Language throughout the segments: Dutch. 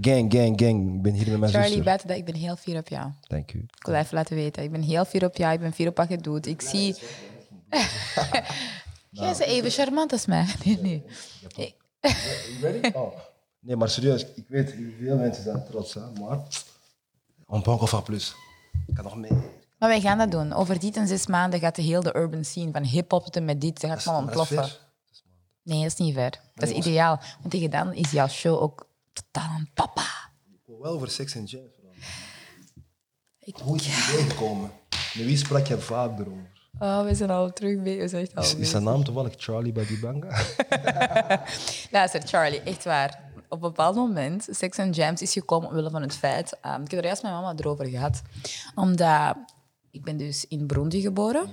Gang, gang, gang. Ik ben hier met mijn Charlie, zuster. dat, ik ben heel fier op jou. Dank u. Ik wil even laten weten. Ik ben heel fier op jou. Ik ben fier op wat je doet. Ik zie... Jij bent even charmant als mij. Nee, nee. Oh. Nee, maar serieus, ik weet, veel mensen zijn trots, hè, maar on encore faire plus. Ik kan nog meer. Maar wij gaan dat doen. Over die en zes maanden gaat de hele urban scene van hip-hop met dit, dat gaat allemaal ontploffen. Nee, dat is niet ver. Dat is ideaal. Want tegen dan is jouw show ook totaal een papa. Ik wil wel over seks en jazz. Ik- Hoe is het idee gekomen? Met wie sprak je vaak erover? Oh, we zijn al terug bij. We zijn echt al Is, zijn naam toevallig Charlie Badibanga? Luister, Charlie, echt waar. Op een bepaald moment, Sex and Jams is gekomen omwille van het feit... ehm, ik heb er juist met mama erover gehad. Omdat ik ben dus in Burundi geboren.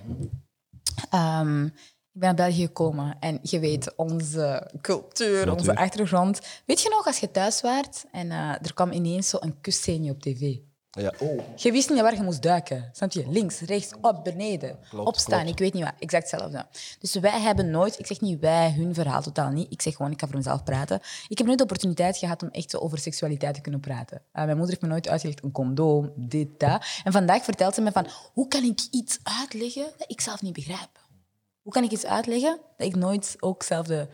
Ehm, ik ben naar België gekomen en je weet, onze cultuur, onze achtergrond. Weet je nog, als je thuis waart en eh, er kwam ineens zo een kusscène op tv. ja, oh. Je wist niet waar je moest duiken. Snap je? Links, rechts, op, beneden. Klopt, opstaan, klopt. ik weet niet wat. Exact hetzelfde. Dus wij hebben nooit, ik zeg niet wij, hun verhaal totaal niet. Ik zeg gewoon, ik kan voor mezelf praten. Ik heb nooit de opportuniteit gehad om echt zo over seksualiteit te kunnen praten. Uh, mijn moeder heeft me nooit uitgelegd, een condoom, dit, dat. En vandaag vertelt ze me van, hoe kan ik iets uitleggen dat ik zelf niet begrijp? Hoe kan ik iets uitleggen dat ik nooit ook zelf de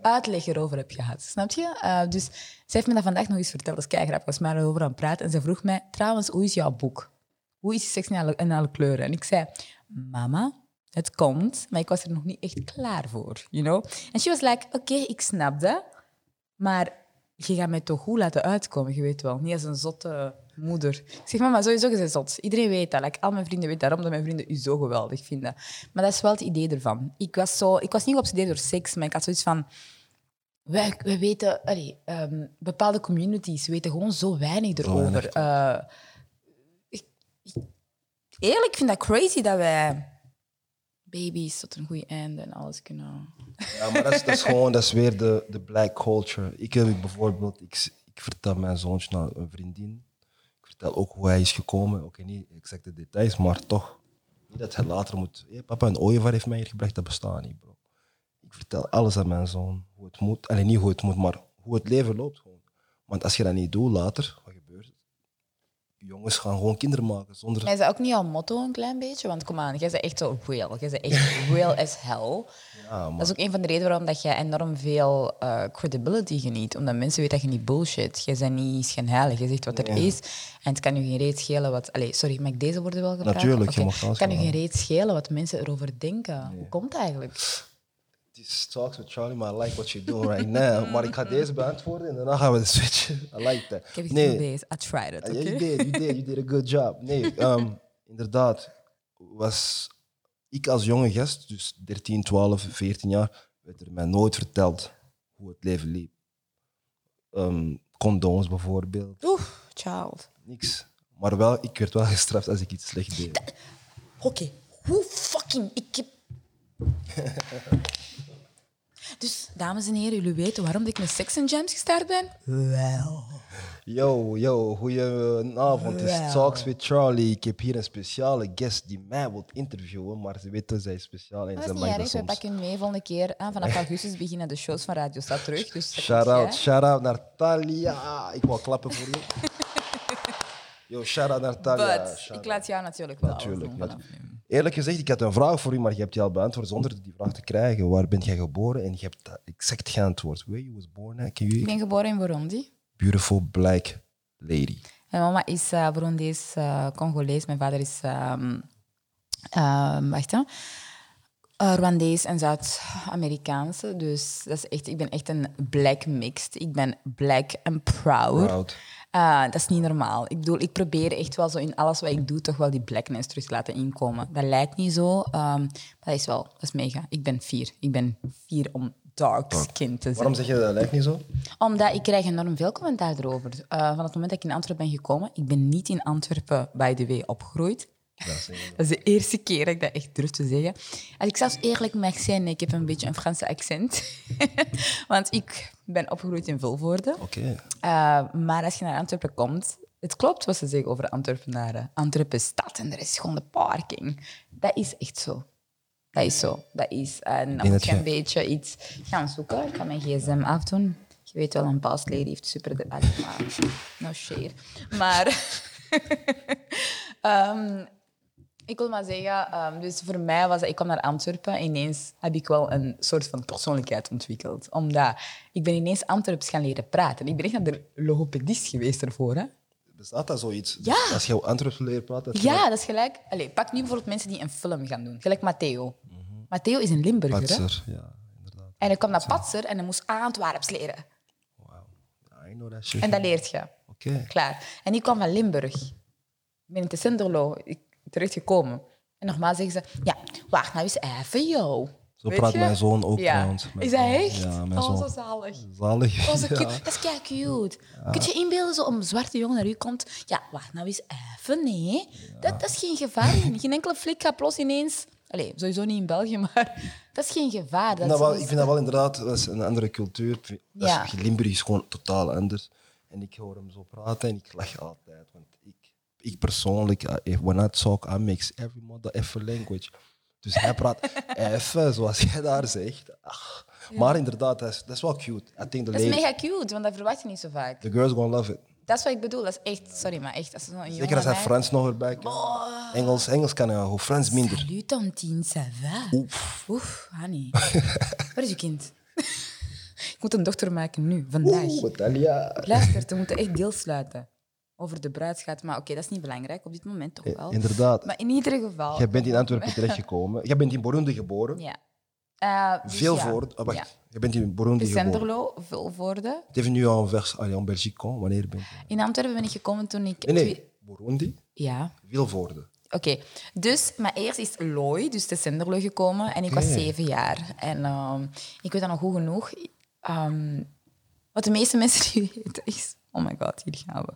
uitleg erover heb gehad? Snap je? Uh, dus ze heeft me dat vandaag nog eens verteld. Dat is. Ik was maar erover aan het praten. En ze vroeg mij, trouwens, hoe is jouw boek? Hoe is seks in alle, in alle kleuren? En ik zei, mama, het komt, maar ik was er nog niet echt klaar voor, you know? En she was like, oké, ik snap dat, maar je gaat mij toch goed laten uitkomen, je weet wel. Niet als een zotte moeder. Ik zeg, mama, sowieso je bent zot. Iedereen weet dat. Like, al mijn vrienden weten daarom dat mijn vrienden u zo geweldig vinden. Maar dat is wel het idee ervan. Ik was, zo, ik was niet geobsedeerd door seks, maar ik had zoiets van... Wij, wij weten... Allee, ehm, bepaalde communities weten gewoon zo weinig erover. Eh, ik, ik- eerlijk, ik vind dat crazy dat wij baby's tot een goed einde en alles kunnen... Ja, maar dat is, dat is gewoon dat is weer de, de black culture. Ik heb bijvoorbeeld, ik, ik vertel mijn zoontje naar een vriendin. Vertel ook hoe hij is gekomen. Oké, niet exacte details, maar toch. Niet dat hij later moet. Papa, een ooievaar heeft mij hier gebracht, dat bestaat niet, bro. Ik vertel alles aan mijn zoon. Hoe het moet. Alleen niet hoe het moet, maar hoe het leven loopt gewoon. Want als je dat niet doet later, er? Jongens gaan gewoon kinderen maken zonder. Is dat ook niet jouw motto een klein beetje? Want kom aan, jij bent echt zo real. Jij bent echt real as hell. Ja, maar Dat is ook een van de redenen waarom dat jij enorm veel eh, credibility geniet. Omdat mensen weten dat je niet bullshit. Jij bent niet schijnheilig. Je zegt wat er is. En het kan je geen reet schelen wat... Allee, sorry, mag ik deze woorden wel gebruiken? Natuurlijk, je mag Het kan je geen reet schelen wat mensen erover denken. Hoe komt het eigenlijk? Het is talks with Charlie, maar I like what you're doing right now. Maar ik ga deze beantwoorden en daarna gaan we de switchen. I like that. Ik heb het nee, geprobeerd. I tried it, Ja, oké? you did, you did, you did a good job. Nee, ehm, inderdaad. Was ik als jonge gast, dus 13, 12, 14 jaar, werd er mij nooit verteld hoe het leven liep. Ehm, condooms bijvoorbeeld, Oeh, child. niks. Maar wel, ik werd wel gestraft als ik iets slecht deed. Oké, hoe fucking... Ik heb... Dus, dames en heren, jullie weten waarom ik met Sex and Jams gestart ben? Wel. Yo, yo, goedenavond. Het is. Talks with Charlie. Ik heb hier een speciale guest die mij wil interviewen, maar ze weten zij is speciaal en Dat ze mag dat erg, we soms. pakken hem mee volgende keer. Ah, vanaf augustus beginnen de shows van Radio Stad terug. Dus dat Shout komt out, jij. shout out naar Talia. Ik wil klappen voor je. Yo, shout out naar Talia. But Shout ik laat jou natuurlijk wel Natuurlijk. Eerlijk gezegd, ik had een vraag voor u, maar je hebt die al beantwoord zonder die vraag te krijgen. Waar ben jij geboren? En je hebt dat exact geantwoord. Where you was born? Can Ik you... ben geboren in Burundi. Beautiful black lady. Mijn mama is uh, Burundisch, eh, Congolees. Mijn vader is ehm, wacht, hè. Eh, Rwandees en Zuid-Amerikaanse. Dus dat is echt, ik ben echt een black mixed. Ik ben black and proud. Proud. Ah, dat is niet normaal. Ik bedoel, ik probeer echt wel zo in alles wat ik doe toch wel die blackness terug te laten inkomen. Dat lijkt niet zo, ehm, maar dat is wel, dat is mega. Ik ben fier. Ik ben fier om dark skin te zijn. Waarom zeg je dat lijkt niet zo? Omdat ik krijg enorm veel commentaar erover. Eh, van het moment dat ik in Antwerpen ben gekomen, ik ben niet in Antwerpen, by the way, opgegroeid. Dat is de eerste keer dat ik dat echt durf te zeggen. Als ik zelfs eerlijk mag zijn, ik heb een beetje een Franse accent. Want ik ben opgegroeid in Vilvoorde. Oké. Uh, maar als je naar Antwerpen komt, het klopt wat ze zeggen over Antwerpenaren. Antwerpen is stad en er is gewoon de parking. Dat is echt zo. Dat is zo. Dat is. En moet dat je een je- beetje iets gaan zoeken. Ik ga mijn gsm afdoen. Je weet wel, een past lady heeft super... De, allee, maar, no shade. Maar... ehm, ik wil maar zeggen, ehm, dus voor mij was dat, ik kwam naar Antwerpen en ineens heb ik wel een soort van persoonlijkheid ontwikkeld. Omdat ik ben ineens Antwerps gaan leren praten. Ik ben echt naar de logopedist geweest ervoor. Hè? Bestaat dat zoiets? Ja. Als je Antwerps leren praten, dat Ja, dat is gelijk. Allee, pak nu bijvoorbeeld mensen die een film gaan doen. Gelijk Matteo. Matteo is een Limburger. Hè? Patser, ja, inderdaad. En hij kwam naar Patser en hij moest Antwerps leren. Wauw. I know that shit. En dat leert je. Oké. Klaar. En ik kwam van Limburg. Ik ben in de Sinderlo ik- terechtgekomen. En nogmaals zeggen ze, ja, wacht nou eens even, joh. Zo Weet praat je? mijn zoon ook Ja. trouwens. Mijn Is dat zoon. echt? Ja, mijn oh, zo zalig. Zalig. Oh, zo cute. Ja. Dat is kei cute. Kun je inbeelden zo een zwarte jongen naar u komt? Ja, wacht nou eens even, nee. Dat, dat is geen gevaar. Geen enkele flik gaat plots ineens... Allee, sowieso niet in België, maar dat is geen gevaar. Ik Dat vind dat wel, ik vind dat wel inderdaad, dat is een andere cultuur. Dat is- Ja. Limburg is gewoon totaal anders. En ik hoor hem zo praten en ik lach altijd. Want ik, persoonlijk, uh, if- when I talk, I mix every mother effer language. Dus hij praat even, zoals jij daar zegt. Ach. Maar inderdaad, dat is, dat is wel cute. I think the, Dat is mega cute, want dat verwacht je niet zo vaak. the girls gonna love it. Dat is wat ik bedoel. Dat is echt... Sorry, maar echt, als jongen Zeker als hij Frans nog erbij kan. Engels, Engels kan hij wel goed, Frans minder. Salut, Tantine, ça va? Oef. Oef, honey. Waar is je kind? ik moet een dochter maken nu, vandaag. Oeh. Luister, we moeten echt deel sluiten over de bruidsgaat. Maar oké, dat is niet belangrijk op dit moment toch wel. Inderdaad. Maar in ieder geval... Jij bent in Antwerpen terechtgekomen. Jij bent in Burundi geboren. Ja. Eh, dus Veel ja. voor. Oh, wacht. Ja. Je bent in Burundi geboren. Senderlo, Vilvoorde. Het heeft nu al vers, allee, en Belgique. Wanneer ben je? In Antwerpen ben ik gekomen toen ik... Nee, nee. Burundi, Ja, Vilvoorde. Oké, dus, maar eerst is Looi, dus de Senderlo, gekomen en ik was zeven jaar. En ehm, ik weet dat nog goed genoeg. Ehm, wat de meeste mensen niet weten is... Oh my god, hier gaan we.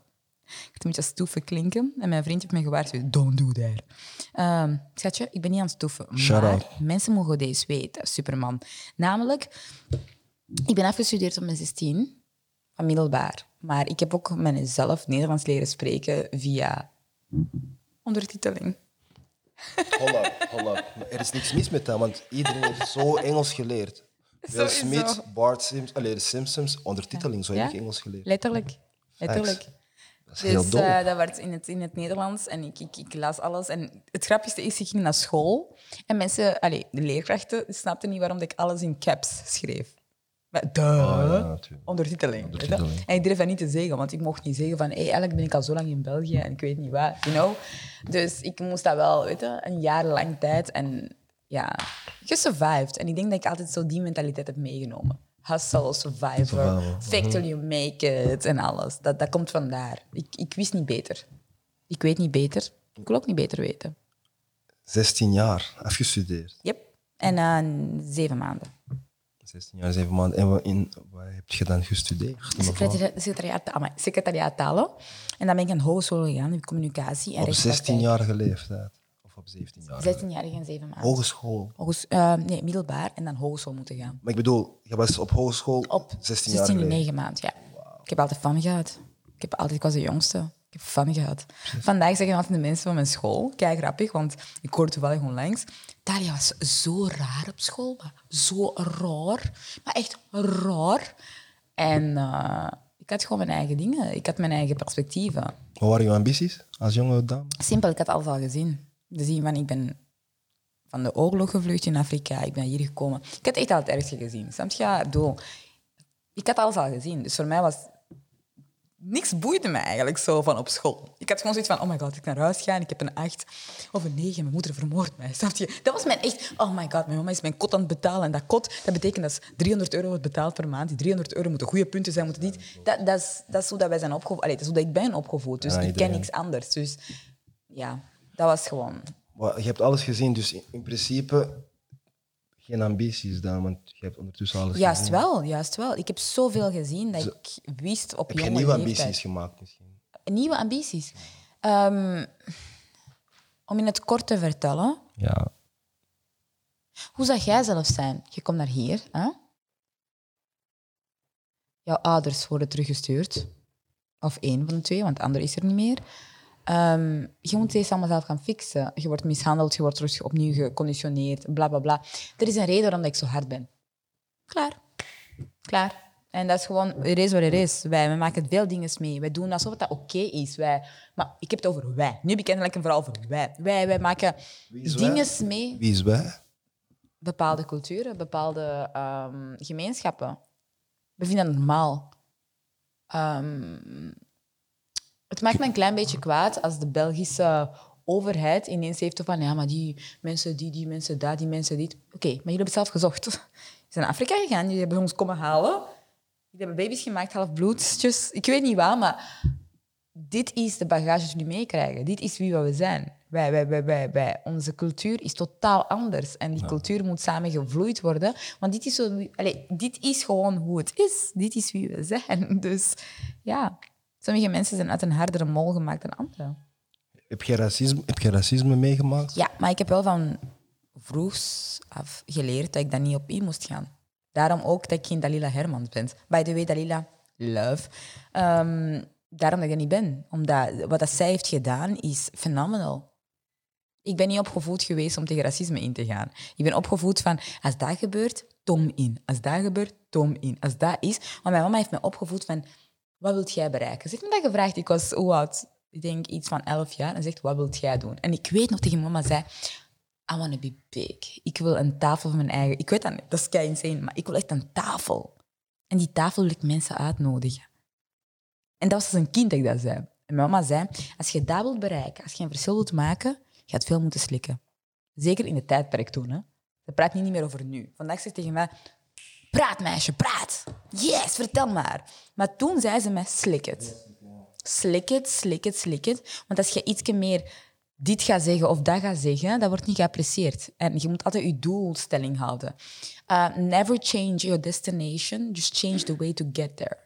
Ik moet een beetje stoeven klinken en mijn vriend heeft me gewaarschuwd. Don't do that. Ehm, schatje, ik ben niet aan het stoeven. Maar mensen mogen deze weten, superman. Namelijk, ik ben afgestudeerd op mijn 16 van middelbaar. Maar ik heb ook mezelf Nederlands leren spreken via ondertiteling. Holla, holla. Er is niks mis met dat, want iedereen heeft zo Engels geleerd. Will. Smith, Bart allee, de Simpsons, ondertiteling, zo heb Ja? ik Engels geleerd. Letterlijk. Letterlijk. Dat is heel Dus eh, dat werd in het, in het Nederlands en ik, ik, ik las alles. En het grappigste is, ik ging naar school en mensen, allee, de leerkrachten, snapten niet waarom ik alles in caps schreef. Maar, duh, Ah, ja, ondertiteling. En ik durf dat niet te zeggen, want ik mocht niet zeggen van, hey, eigenlijk ben ik al zo lang in België en ik weet niet wat, you know. Dus ik moest dat wel, weet je, een jaar lang tijd en ja, gesurvived. En ik denk dat ik altijd zo die mentaliteit heb meegenomen. Hustle, survivor, Survival, fake till you make it en alles. Dat, dat komt vandaar. Ik, ik wist niet beter. Ik weet niet beter. Ik wil ook niet beter weten. 16 jaar, afgestudeerd. Yep. En eh, zeven maanden. 16 jaar, 7 maanden. En wat, in, wat heb je dan gestudeerd? Secretariaat, secretariaat, talen. En dan ben ik aan de hogeschool gegaan, in communicatie en Op rechtspraktijk. 16-jarige leeftijd? Of op 17 jaar? 16-jarige en zeven maanden. Hogeschool. Hoges- eh, nee, middelbaar en dan hogeschool moeten gaan. Maar ik bedoel, je was op hogeschool Op 16 jaar 16 en geleden. 9 maanden, ja. Ik heb altijd fun gehad. Ik, heb altijd, ik was de jongste. Ik heb fun gehad. Vandaag zeggen altijd de mensen van mijn school, kijk grappig, want ik hoor toevallig onlangs, Dalia was zo raar op school, zo raar. Maar echt raar. En eh, ik had gewoon mijn eigen dingen. Ik had mijn eigen perspectieven. Wat waren je ambities als jonge dame? Simpel, ik had alles al gezien. De zien van, ik ben van de oorlog gevlucht in Afrika, ik ben hier gekomen. Ik had echt al het ergste gezien. Snap je? Ja, ik had alles al gezien. Dus voor mij was... Niks boeide me eigenlijk zo van op school. Ik had gewoon zoiets van, oh my god, ik naar huis ga en ik heb een acht of een negen. Mijn moeder vermoordt mij. Snap je? Dat was mijn echt... Oh my god, mijn mama is mijn kot aan het betalen. En dat kot, dat betekent dat ze 300 euro wordt betaald per maand. Die 300 euro moeten goede punten zijn, moeten dit... Dat, dat, is, dat is hoe dat wij zijn opgevoed. Dat is hoe dat ik ben opgevoed. Dus Ja, ik ken niks anders. Dus ja, dat was gewoon... Maar je hebt alles gezien, dus in, in principe geen ambities dan, want je hebt ondertussen alles Juist gezien. wel, juist wel. Ik heb zoveel gezien dat ik wist op Heb je nieuwe leeftijd. ambities gemaakt misschien? Nieuwe ambities. Ehm, om in het kort te vertellen, Ja. hoe zou jij zelf zijn? Je komt naar hier, hè? Jouw ouders worden teruggestuurd. Of één van de twee, want de andere is er niet meer. Ehm, je moet deze allemaal zelf gaan fixen. Je wordt mishandeld, je wordt terug opnieuw geconditioneerd, bla bla bla. Er is een reden waarom ik zo hard ben. Klaar. Klaar. En dat is gewoon, er is wat er is. Wij, wij maken veel dingen mee. Wij doen alsof dat oké is. Wij, maar ik heb het over wij. Nu heb ik een verhaal over wij. Wij, wij maken dingen mee. Wie is wij? Bepaalde culturen, bepaalde ehm, gemeenschappen. We vinden dat normaal. Ehm, het maakt me een klein beetje kwaad als de Belgische overheid ineens heeft van ja, maar die mensen, die, die mensen, daar, die mensen, dit. Oké, maar jullie hebben het zelf gezocht. Ze zijn naar Afrika gegaan, jullie hebben ons komen halen. Jullie hebben baby's gemaakt, half bloedjes. Ik weet niet waar, maar dit is de bagage die jullie meekrijgen. Dit is wie we zijn. Wij, wij, wij, wij, wij. Onze cultuur is totaal anders. En die cultuur moet samen gevloeid worden. Want dit is, zo, allez, dit is gewoon hoe het is. Dit is wie we zijn. Dus ja, sommige mensen zijn uit een hardere mol gemaakt dan anderen. Heb je racisme, heb je racisme meegemaakt? Ja, maar ik heb wel van vroegs af geleerd dat ik daar niet op in moest gaan. Daarom ook dat ik geen Dalila Hermans ben. By the way, Dalila, love. Ehm, daarom dat ik er niet ben. Omdat wat dat zij heeft gedaan is phenomenal. Ik ben niet opgevoed geweest om tegen racisme in te gaan. Ik ben opgevoed van, als dat gebeurt, tom in. Als dat gebeurt, tom in. Als dat is... Maar mijn mama heeft me opgevoed van, wat wilt jij bereiken? Ze heeft me dat gevraagd. Ik was, hoe oud? Ik denk iets van elf jaar. En zegt, wat wilt jij doen? En ik weet nog tegen mama zei, I want to be big. Ik wil een tafel van mijn eigen. Ik weet dat niet, dat is kei insane, maar ik wil echt een tafel. En die tafel wil ik mensen uitnodigen. En dat was als een kind dat ik dat zei. En mijn mama zei, als je dat wilt bereiken, als je een verschil wilt maken, je gaat veel moeten slikken. Zeker in de tijdperk toen. Hè. Ze praat niet meer over nu. Vandaag zegt tegen mij, praat meisje, praat. Yes, vertel maar. Maar toen zei ze mij, slik het. Slik het, slik het, slik het. Want als je iets meer dit gaat zeggen of dat gaat zeggen, dat wordt niet geapprecieerd. En je moet altijd je doelstelling houden. Uh, never change your destination, just change the way to get there.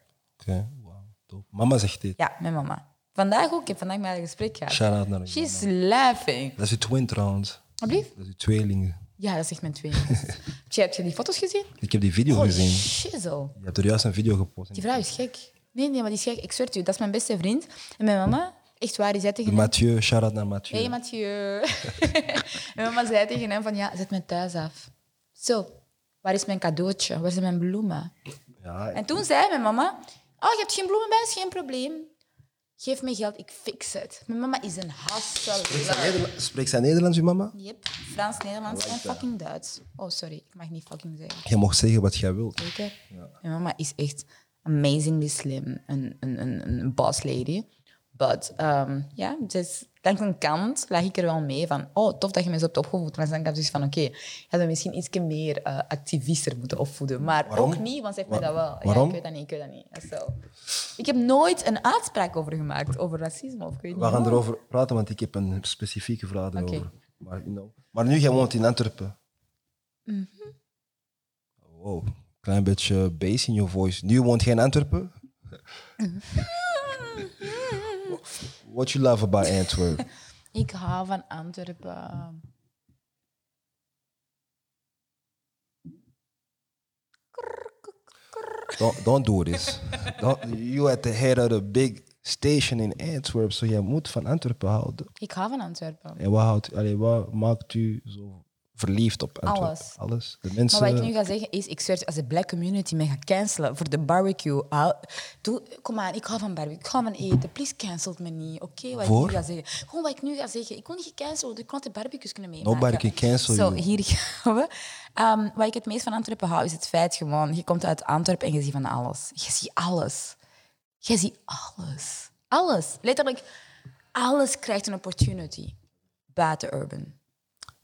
Oké, wauw, top. Mama zegt dit. Ja, mijn mama. Vandaag ook. Ik heb vandaag met haar een gesprek gehad. Shout out naar She's mama. laughing. Dat is je twin trouwens. Dat is je tweeling. Ja, dat is echt mijn tweeling. heb, je, heb je die foto's gezien? Ik heb die video Holy gezien. shizzle. Je hebt er juist een video gepost. Die vrouw is gek. Nee, nee, maar die is gek. Ik zweer het u, dat is mijn beste vriend. En mijn mama, echt waar, die zei tegen hem... Mathieu, shout out naar Mathieu. Hey Mathieu. en mama zei tegen hem van, ja, zet me thuis af. Zo, waar is mijn cadeautje? Waar zijn mijn bloemen? Ja, En toen zei mijn mama, oh, je hebt geen bloemen bij, is geen probleem. Geef me geld, ik fix het. Mijn mama is een hassel. Spreekt zij Nederlands, je mama? Yep, Frans, Nederlands en fucking Duits. Oh, sorry, ik mag niet fucking zeggen. Je mag zeggen wat jij wilt. Zeker. Mijn mama is echt amazingly slim. Een, een, een, een boss lady. But um, ja, dus langs een kant lag ik er wel mee van, oh, tof dat je me zo hebt opgevoed. Maar dan heb ik zoiets van, oké, je had me misschien iets meer uh, activister moeten opvoeden. Maar Waarom? ook niet, want ze heeft mij dat wel. Ja, ik weet dat niet, ik weet dat niet. Ik heb nooit een uitspraak over gemaakt, over racisme. Of ik weet We niet gaan erover praten, want ik heb een specifieke vraag. Oké. Maar, maar nu, jij woont in Antwerpen. Mhm. Wow, klein beetje bass in je voice. Nu woont jij in Antwerpen? Mhm. What you love about Antwerp? Ik hou van Antwerpen. don't, don't do this. Don't, you at the head of the big station in Antwerp, so jij moet van Antwerpen houden. Ik hou van Antwerpen. En wat, houdt, allee, wat maakt u zo verliefd op Antwerpen? Alles. Alles. De mensen... Maar wat ik nu ga zeggen is, ik zweer, als de black community me gaat cancelen voor de barbecue, hou- doe, kom aan, ik hou van barbecue, ik hou van eten, please cancelt me niet, oké? wat Voor? ik nu ga zeggen. Gewoon wat ik nu ga zeggen. Ik wil niet gecanceld worden, ik wil de barbecues kunnen meemaken. Nobody can cancel Zo, hier gaan we. Ehm, wat ik het meest van Antwerpen hou, is het feit gewoon, je komt uit Antwerpen en je ziet van alles. Je ziet alles. Je ziet alles. Alles. Letterlijk, alles krijgt een opportunity. Buiten urban.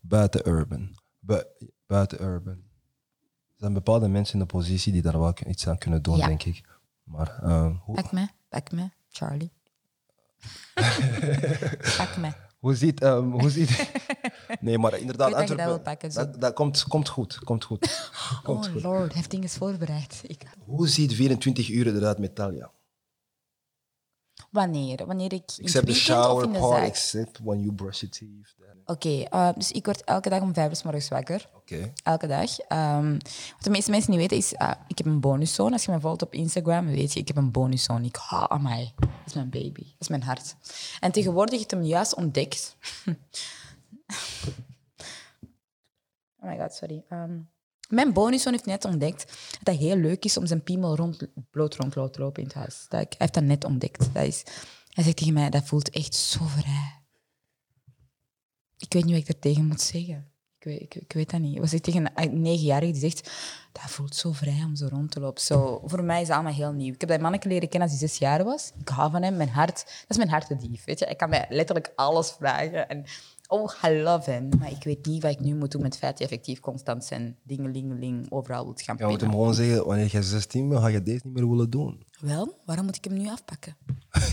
Buiten urban. Bu- buiten urban. Er zijn bepaalde mensen in de positie die daar wel iets aan kunnen doen, Ja. denk ik. Maar eh, hoe, Pak me, pak me, Charlie. pak me. hoe ziet... ehm, hoe ziet nee, maar inderdaad, Ik weet dat je dat Antwerpen... wil pakken, zo. dat, dat komt, komt goed, komt goed. Komt Oh goed. lord, heeft dingen voorbereid. Ik, Hoe ziet 24 uur eruit met Talia? Wanneer? Wanneer ik in Except the weekend of shower in de part, zaak? except when you brush your teeth. Oké, eh, dus ik word elke dag om vijf uur 's morgens wakker. Oké. Elke dag. Ehm, wat de meeste mensen niet weten is, ah, ik heb een bonuszoon. Als je me volgt op Instagram, weet je, ik heb een bonuszoon. Ik hou aan mij. Dat is mijn baby. Dat is mijn hart. En tegenwoordig heb ik hem juist ontdekt. oh my god, sorry. Ehm, Mijn bonuszoon heeft net ontdekt dat het heel leuk is om zijn piemel rond, bloot rond te lopen in het huis. Dat, ik- hij heeft dat net ontdekt. Dat is, hij zegt tegen mij, dat voelt echt zo vrij. Ik weet niet wat ik er tegen moet zeggen. Ik weet, ik, ik weet dat niet. Was ik tegen een negenjarige die zegt, dat voelt zo vrij om zo rond te lopen. Zo, voor mij is dat allemaal heel nieuw. Ik heb dat manneke leren kennen als hij zes jaar was. Ik hou van hem. Mijn hart, dat is mijn hartedief. Weet je? Hij kan mij letterlijk alles vragen. En, oh, I love him. Maar ik weet niet wat ik nu moet doen met het feit dat effectief constant zijn dingelingeling overal wil gaan Je moet hem gewoon zeggen, wanneer je 16 bent, ga je deze niet meer willen doen. Wel, waarom moet ik hem nu afpakken?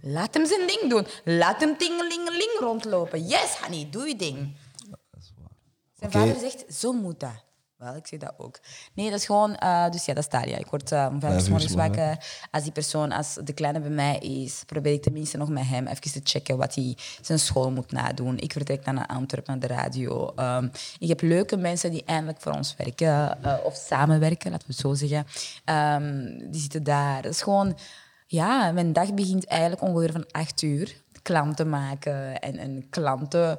Laat hem zijn ding doen. Laat hem tingelingeling rondlopen. Yes, honey, doe je ding. Zijn vader zegt, zo moet dat. Wel, ik zeg dat ook. Nee, dat is gewoon... eh, dus ja, dat is Talia. Ik word eh, om vijf uur morgens wakker. Als die persoon, als de kleine bij mij is, probeer ik tenminste nog met hem even te checken wat hij zijn school moet nadoen. Ik vertrek dan naar Antwerpen, naar de radio. Ehm, ik heb leuke mensen die eindelijk voor ons werken. eh, of samenwerken, laten we het zo zeggen. Ehm, die zitten daar. Dat is gewoon... Ja, mijn dag begint eigenlijk ongeveer van acht uur. Klanten maken en, en klanten...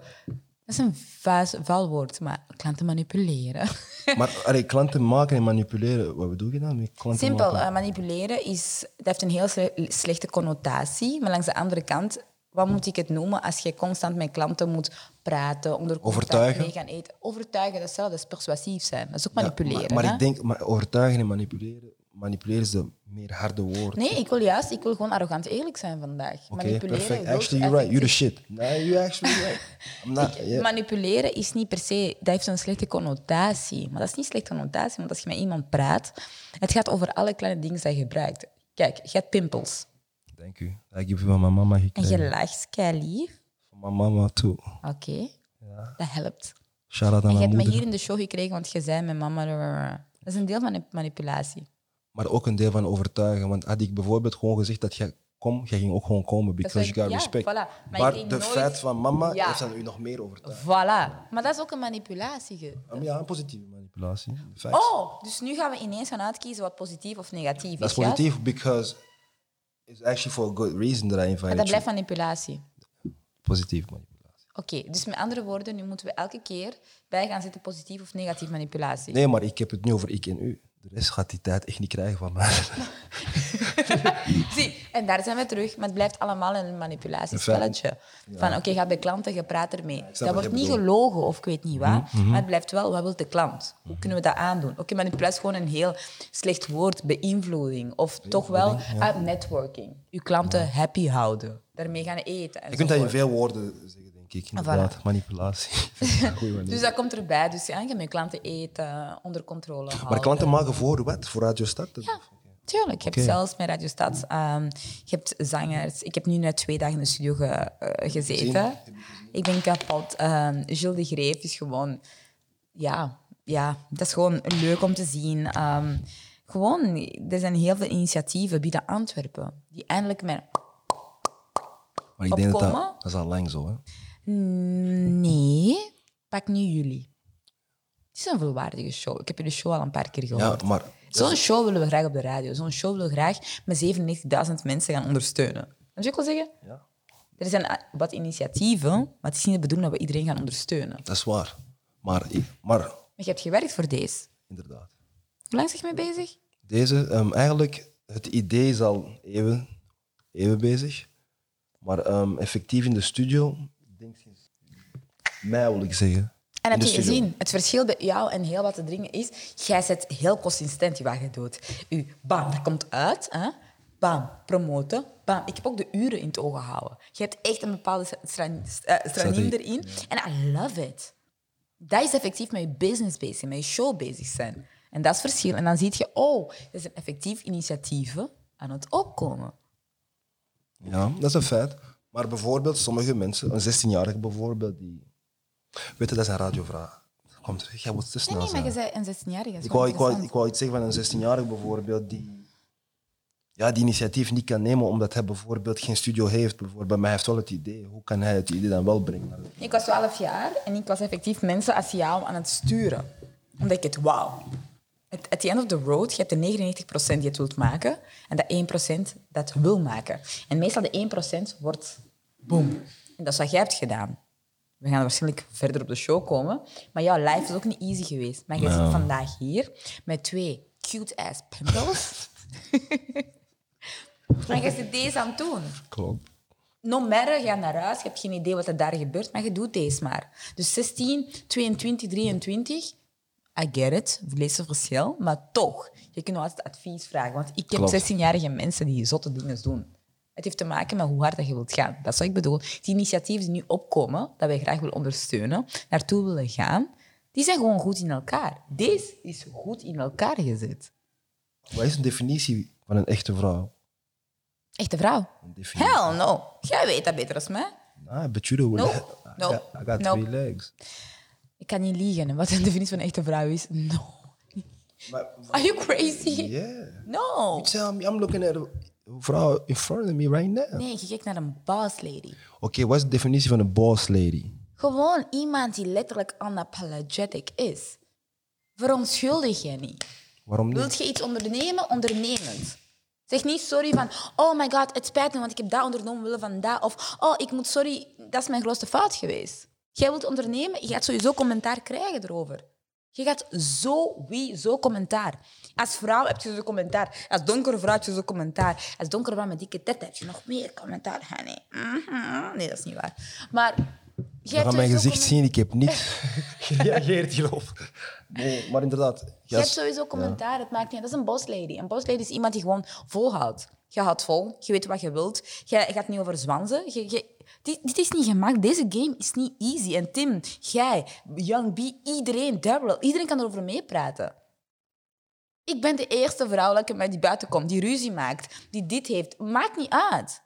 Dat is een vuis, vuil woord, maar klanten manipuleren. Maar allee, klanten maken en manipuleren, wat bedoel je dan met klanten Simpel, maken? eh, manipuleren is, dat heeft een heel sle- slechte connotatie. Maar langs de andere kant, wat moet ik het noemen als je constant met klanten moet praten, onder Overtuigen? mee gaan eten? Overtuigen, dat is hetzelfde, dat is persuasief zijn. Dat is ook Ja, manipuleren. maar, maar ik denk, maar overtuigen en manipuleren, manipuleren is de meer harde woord. Nee, ik wil juist, ik wil gewoon arrogant eerlijk zijn vandaag. Manipuleren perfect. Actually, you're right. You're the shit. Nee, you're actually right. I'm not, yeah. Manipuleren is niet per se, dat heeft een slechte connotatie. Maar dat is niet slechte connotatie, want als je met iemand praat, het gaat over alle kleine dingen die je gebruikt. Kijk, je hebt pimpels. Thank you. Ik heb van mijn mama En je gekregen. lacht, kei lief. Van mijn mama toe. Oké, dat helpt. Shout out aan En je hebt me hier in de show gekregen, want je zei mijn mama... Dat is een deel van de manipulatie. Maar ook een deel van overtuigen. Want had ik bijvoorbeeld gewoon gezegd dat jij kom, jij ging ook gewoon komen, because you got ja, respect. voilà. Maar Maar, de nooit- feit van mama Ja. heeft dan u nog meer overtuigd. Voilà. Maar dat is ook een manipulatie. ge- Ja, een positieve manipulatie. Oh, dus nu gaan we ineens gaan uitkiezen wat positief of negatief dat is juist? positief, because it's actually for a good reason that I invited Maar dat you. blijft manipulatie. Positief manipulatie. Oké, dus met andere woorden, nu moeten we elke keer bij gaan zitten positief of negatief manipulatie. Nee, maar ik heb het nu over ik en u. De rest gaat die tijd echt niet krijgen van mij. Zie, en daar zijn we terug, maar het blijft allemaal een manipulatiespelletje. Van oké, ga bij klanten, je praat ermee. Dat wordt niet gelogen of ik weet niet wat, Mhm, maar het blijft wel, wat wil de klant? Hoe kunnen we dat aandoen? Oké, manipulatie is gewoon een heel slecht woord, beïnvloeding. Of toch wel ah, networking. Je klanten happy houden, daarmee gaan eten. Je kunt dat in veel woorden zeggen, ik. Inderdaad, manipulatie. Dus dat komt erbij. Dus ja, je klanten eten, onder controle houden. maar klanten maken voor wat? Voor Radio Stad? Ja, tuurlijk. Oké. hebt zelfs met Radio Stad, ehm, je hebt zangers. Ik heb nu net twee dagen in de studio ge- eh, gezeten. Ik ben kapot. Ehm Gilles de Greef is gewoon... Ja, ja, dat is gewoon leuk om te zien. Ehm, gewoon, er zijn heel veel initiatieven binnen Antwerpen die eindelijk met... Maar ik denk dat dat, dat is al lang zo. Hè? Nee, pak nu jullie. Het is een volwaardige show. Ik heb jullie show al een paar keer gehoord. Ja, maar Zo'n show willen we graag op de radio. Zo'n show willen we graag met 97.000 mensen gaan ondersteunen. Dat je ik wel zeggen? Ja. Er zijn eh, wat initiatieven, maar het is niet de bedoeling dat we iedereen gaan ondersteunen. dat is waar. Maar, maar Maar je hebt gewerkt voor deze. inderdaad. Hoe lang zeg je mee bezig? Deze, ehm, eigenlijk, het idee is al even, even bezig. Maar ehm, effectief in de studio, mei wil ik zeggen. En heb je studio. gezien, het verschil bij jou en heel wat te dringen is, jij zet heel consistent wat je doet. U, bam, dat komt uit. Hè? Bam, promoten. Bam. Ik heb ook de uren in het oog gehouden. Je hebt echt een bepaalde eh, Strategie, erin. En I love it. Dat is effectief met je business bezig, met je show bezig zijn. En dat is het verschil. En dan zie je, oh, er zijn effectief initiatieven aan het opkomen. Ja, dat is een feit. Maar bijvoorbeeld, sommige mensen, een 16-jarige bijvoorbeeld, die... Weet je, dat is een radiovraag. Komt terug, jij moet te snel nee, maar je zei een 16-jarige. Ik wou, ik, wou, ik wou iets zeggen van een 16-jarige bijvoorbeeld, die, ja, die initiatief niet kan nemen omdat hij bijvoorbeeld geen studio heeft. Bijvoorbeeld. Maar hij heeft wel het idee. Hoe kan hij het idee dan wel brengen? Ik was 12 jaar en ik was effectief mensen als jou aan het sturen. Omdat ik het wauw. At at the end of the road, je hebt de 99% die het wilt maken en dat 1% dat wil maken. En meestal de 1% wordt boom. En dat is wat jij hebt gedaan. We gaan waarschijnlijk verder op de show komen. Maar jouw life is ook niet easy geweest. Maar je zit vandaag hier met twee cute-ass pimples. maar je zit deze aan het doen. Klopt. No matter, je gaat naar huis, je hebt geen idee wat er daar gebeurt, maar je doet deze maar. Dus 16, 22, 23, I get it, lees een verschil, maar toch, je kunt nog altijd advies vragen. Want ik heb Klopt. 16-jarige mensen die zotte dingen doen. Het heeft te maken met hoe hard dat je wilt gaan. Dat is wat ik bedoel. Die initiatieven die nu opkomen, dat wij graag willen ondersteunen, naartoe willen gaan, die zijn gewoon goed in elkaar. Deze is goed in elkaar gezet. Wat is een definitie van een echte vrouw? Echte vrouw. Hell no. Jij weet dat beter dan mij. Ah, but you do. No. I got, I got No. three legs. Ik kan niet liegen. Wat de definitie van een echte vrouw is? No. Maar, Are you crazy? yeah. No. You tell me, I'm looking at a vrouw in front of me right now. Oké, Nee, je kijkt naar een boss lady. wat is de definitie van een boss lady? Gewoon iemand die letterlijk unapologetic is. Verontschuldig je niet. Waarom niet? Wilt je iets ondernemen? Ondernemend. Zeg niet sorry van, oh my god, het spijt me, want ik heb dat ondernomen willen van dat. Of, oh, ik moet sorry, dat is mijn grootste fout geweest. Jij wilt ondernemen, je gaat sowieso commentaar krijgen erover. Je gaat sowieso commentaar. Als vrouw heb je zo commentaar. Als donkere vrouw heb je zo commentaar. Als donkere vrouw met dikke tetten heb je nog meer commentaar. honey. Mhm. Nee, dat is niet waar. Maar... Je hebt gaat mijn sowieso gezicht zien, ik heb niet gereageerd hierop. Nee, maar inderdaad. Je hebt sowieso commentaar, het maakt niet uit. Dat is een boss lady. Een boss lady is iemand die gewoon volhoudt. Je houdt vol, je weet wat je wilt. Je gaat niet over zwanzen. Je, je- dit, dit is niet gemaakt. Deze game is niet easy. En Tim, jij, Young B, iedereen, Daryl, iedereen kan erover meepraten. Ik ben de eerste vrouwelijke met die buiten komt, die ruzie maakt, die dit heeft. Maakt niet uit.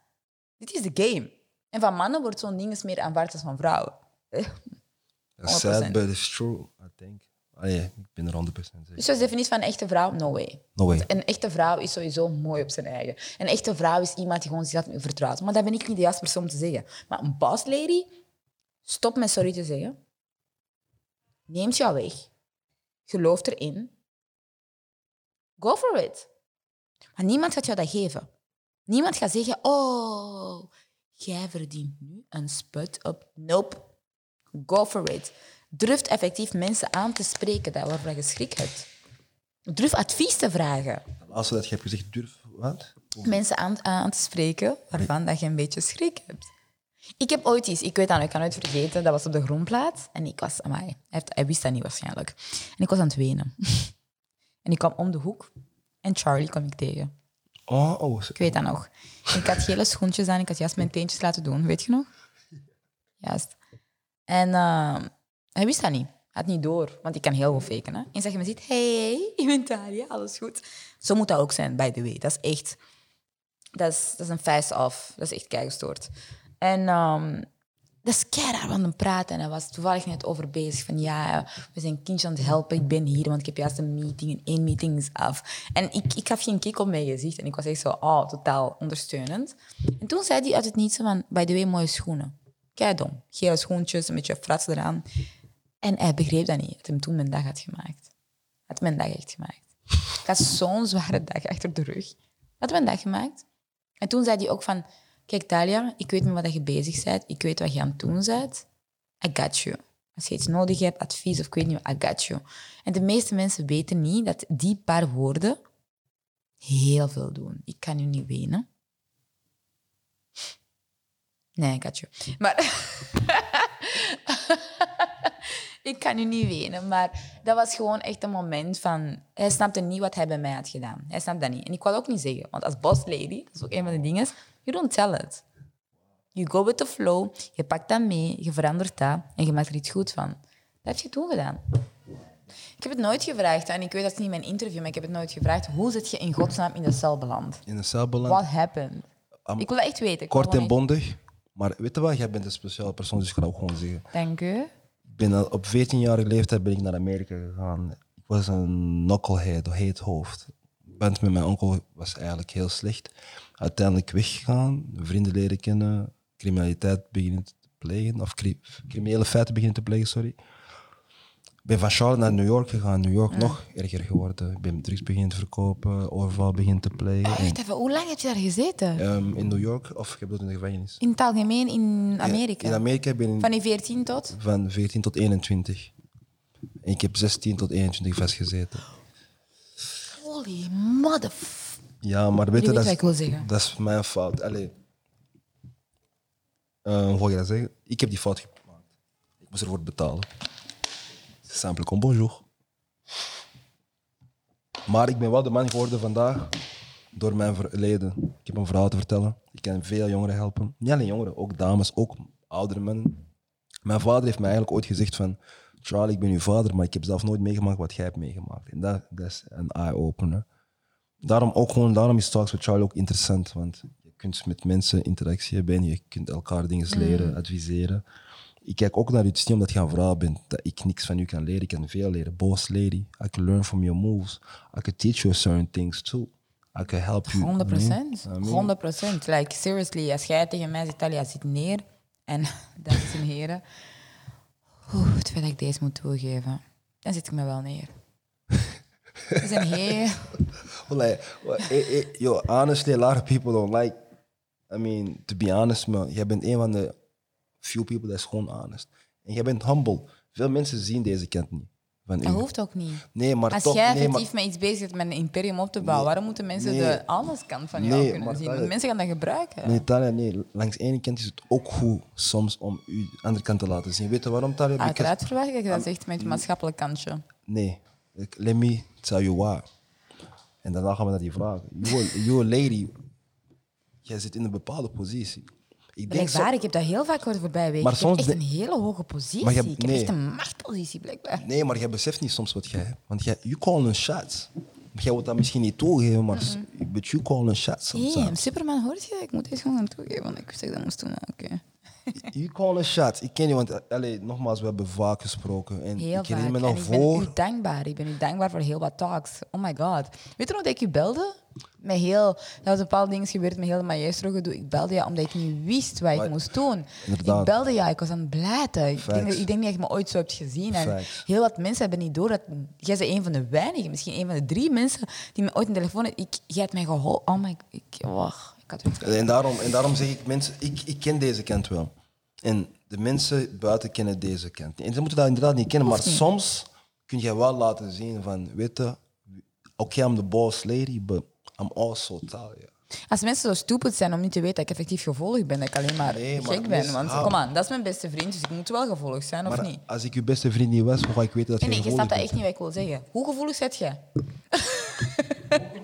Dit is de game. En van mannen wordt zo'n ding eens meer aanvaard als van vrouwen. Eh, That's 100%. sad, but it's true, I think. Allee, ik ben er 100% zeker. Dus is de definitie van een echte vrouw? No way. No way. Een echte vrouw is sowieso mooi op zijn eigen. Een echte vrouw is iemand die gewoon zichzelf vertrouwt. Maar dat ben ik niet de juiste persoon om te zeggen. Maar een boss lady, stop met sorry te zeggen. Neemt jou weg. Geloof erin. Go for it. Maar niemand gaat jou dat geven. Niemand gaat zeggen, oh, jij verdient nu een sput op. Nope. Go for it. Durf effectief mensen aan te spreken dat waarvan je schrik hebt. Durf advies te vragen. Het laatste dat je hebt gezegd, durf wat? Mensen aan, aan te spreken waarvan dat je een beetje schrik hebt. Ik heb ooit iets, ik weet dat ik kan nooit vergeten, dat was op de grondplaats. En ik was, amai, hij, heeft, hij wist dat niet waarschijnlijk. En ik was aan het wenen. En ik kwam om de hoek en Charlie kwam ik tegen. Oh, oh. Ik weet dat nog. Ik had gele schoentjes aan, ik had juist mijn teentjes laten doen, weet je nog? Juist. En eh, hij wist dat niet. Hij had niet door, want ik kan heel goed faken. Hè? En zeg je me ziet, hey, ik ben Talia, alles goed. Zo moet dat ook zijn, by the way. Dat is echt... Dat is, dat is een face-off. Dat is echt keigestoord. En ehm, dat is keihard aan het praten. En hij was toevallig net over bezig. Van ja, we zijn kindjes aan het helpen. Ik ben hier, want ik heb juist een meeting. En één meeting is af. En ik, ik gaf geen kick op mijn gezicht. En ik was echt zo, oh, totaal ondersteunend. En toen zei hij uit het niets van, by the way, mooie schoenen. Kei dom. Gele schoentjes, een beetje frats eraan. En hij begreep dat niet. Had hem toen mijn dag had gemaakt. Had mijn dag echt gemaakt. Ik had zo'n zware dag achter de rug. Had mijn dag gemaakt. En toen zei hij ook van... Kijk, Talia, ik weet met wat je bezig bent. Ik weet wat je aan het doen bent. I got you. Als je iets nodig hebt, advies of ik weet niet I got you. En de meeste mensen weten niet dat die paar woorden heel veel doen. Ik kan nu niet wenen. Nee, I got you. Maar... ik kan nu niet wenen, maar dat was gewoon echt een moment van... Hij snapte niet wat hij bij mij had gedaan. Hij snapte dat niet. En ik wou ook niet zeggen, want als boss lady, dat is ook een van de dingen, you don't tell it. You go with the flow, je pakt dat mee, je verandert dat en je maakt er iets goed van. Dat heb je toen gedaan. Ik heb het nooit gevraagd, en ik weet dat het niet mijn interview, maar ik heb het nooit gevraagd. Hoe zit je in godsnaam in de cel beland? In een cel beland. What happened? Ik wil dat echt weten. Kort en bondig. Maar weet je wat, jij bent een speciale persoon, dus ik dat ook gewoon zeggen. Dank u. Op 14-jarige leeftijd ben ik naar Amerika gegaan. Ik was een knucklehead, heet hoofd. Band met mijn onkel was eigenlijk heel slecht. Uiteindelijk weggegaan, vrienden leren kennen, criminaliteit beginnen te plegen, of cri- criminele feiten beginnen te plegen, sorry. Ik ben van Charlotte naar New York gegaan. New York nog erger geworden. Ik ben drugs beginnen te verkopen, overval beginnen te plegen. En, Wacht even, hoe lang heb je daar gezeten? ehm, in New York, of ik heb dat in de gevangenis. In het algemeen in Amerika? In Amerika ben ik Van die 14 tot? van 14 tot 21. En ik heb 16 tot 21 vastgezeten. Holy mother... Ja, maar weet Je dat, is- ik wil zeggen. dat is mijn fout. Allee. Eh, hoe ga je dat zeggen? Ik heb die fout gemaakt. Ik moest ervoor betalen. Simple comme bonjour. Maar ik ben wel de man geworden vandaag door mijn verleden. Ik heb een verhaal te vertellen. Ik kan veel jongeren helpen. Niet alleen jongeren, ook dames, ook oudere mannen. Mijn vader heeft mij eigenlijk ooit gezegd van... Charlie, ik ben uw vader, maar ik heb zelf nooit meegemaakt wat jij hebt meegemaakt. En dat, dat is een eye-opener. Daarom, ook gewoon, daarom is Talks with Charlie ook interessant. Want je kunt met mensen interactie hebben. Je kunt elkaar dingen leren, adviseren. Ik kijk ook naar je. Het is niet omdat je een vrouw bent dat ik niks van je kan leren. Ik kan veel leren. Boss lady. I can learn from your moves. I can teach you certain things too. I can help you. 100 procent. I mean, 100 procent. Like, seriously, als jij tegen mij zegt, Talia, zit neer. En, dames en heren, oeh, het feit dat ik deze moet toegeven, dan zit ik me wel neer. We zijn heel... Like, well, eh, eh, yo, honestly, a lot of people don't like. I mean, to be honest, man, jij bent een van de few people dat is gewoon honest. En jij bent humble. Veel mensen zien deze kant niet. Van Dat hoeft ook niet. Nee, maar Als toch. jij nee, maar, effectief met iets bezig bent met een imperium op te bouwen, waarom moeten mensen Nee. de alles kant van jou Nee, kunnen zien? dat- Want mensen gaan dat gebruiken. nee, Talia, nee. Langs de ene kant is het ook goed soms om u de andere kant te laten zien. Weet je waarom, Talia? Uiteraard verwacht ik dat je dat zegt met je maatschappelijk kantje. Nee. Let me tell you why. En daarna gaan we naar die vraag. You're a lady. Jij zit in een bepaalde positie. Ik denk zo, Blijkbaar, ik heb dat heel vaak gehoord voorbij weken. Maar ik heb soms echt de- een hele hoge positie. Maar je hebt- ik heb nee. echt een machtpositie, blijkbaar. Nee, maar jij beseft niet soms wat jij hebt. Want jij, you call een. Maar jij wilt dat misschien niet toegeven, maar s- but you call een Hé, sometimes. Superman, hoort je? Ik moet deze gewoon gaan toegeven, want ik wist dat ik dat moest doen. Oké. You call een shots. Ik ken je, want eh, allee, nogmaals, we hebben vaak gesproken. En Heel ik herinner me nog ik ben voor... u dankbaar. Ik ben u dankbaar voor heel wat talks. Oh my god. Weet je nog dat ik u belde? Met heel... Dat was bepaalde dingen gebeurd met heel maestro gedoe. Ik belde je omdat ik niet wist wat ik Maar- moest doen. Inderdaad. Ik belde je, ik was aan het blijten. Ik denk, ik denk niet dat je me ooit zo hebt gezien. En heel wat mensen hebben niet door dat... Jij bent een van de weinigen, misschien een van de drie mensen die me ooit een telefoon... hebben. Ik, jij hebt mij geholpen. Oh my... Ik, wacht, ik had het En daarom, en daarom zeg ik mensen, ik, ik ken deze kant wel. En de mensen buiten kennen deze kant niet. En ze moeten dat inderdaad niet kennen, maar soms kun je wel laten zien van, weet je, oké, I'm the boss lady, but I'm also Talia. Als mensen zo stupid zijn om niet te weten dat ik effectief gevolgd ben, dat ik alleen maar Nee, maar gek ben. Want ah. kom aan, dat is mijn beste vriend, dus ik moet wel gevolgd zijn, of Maar niet? als ik je beste vriend niet was, hoe ga ik weten dat Nee, je nee, je gevolgd snapt dat echt niet wat ik wil zeggen. Hoe gevoelig zet je?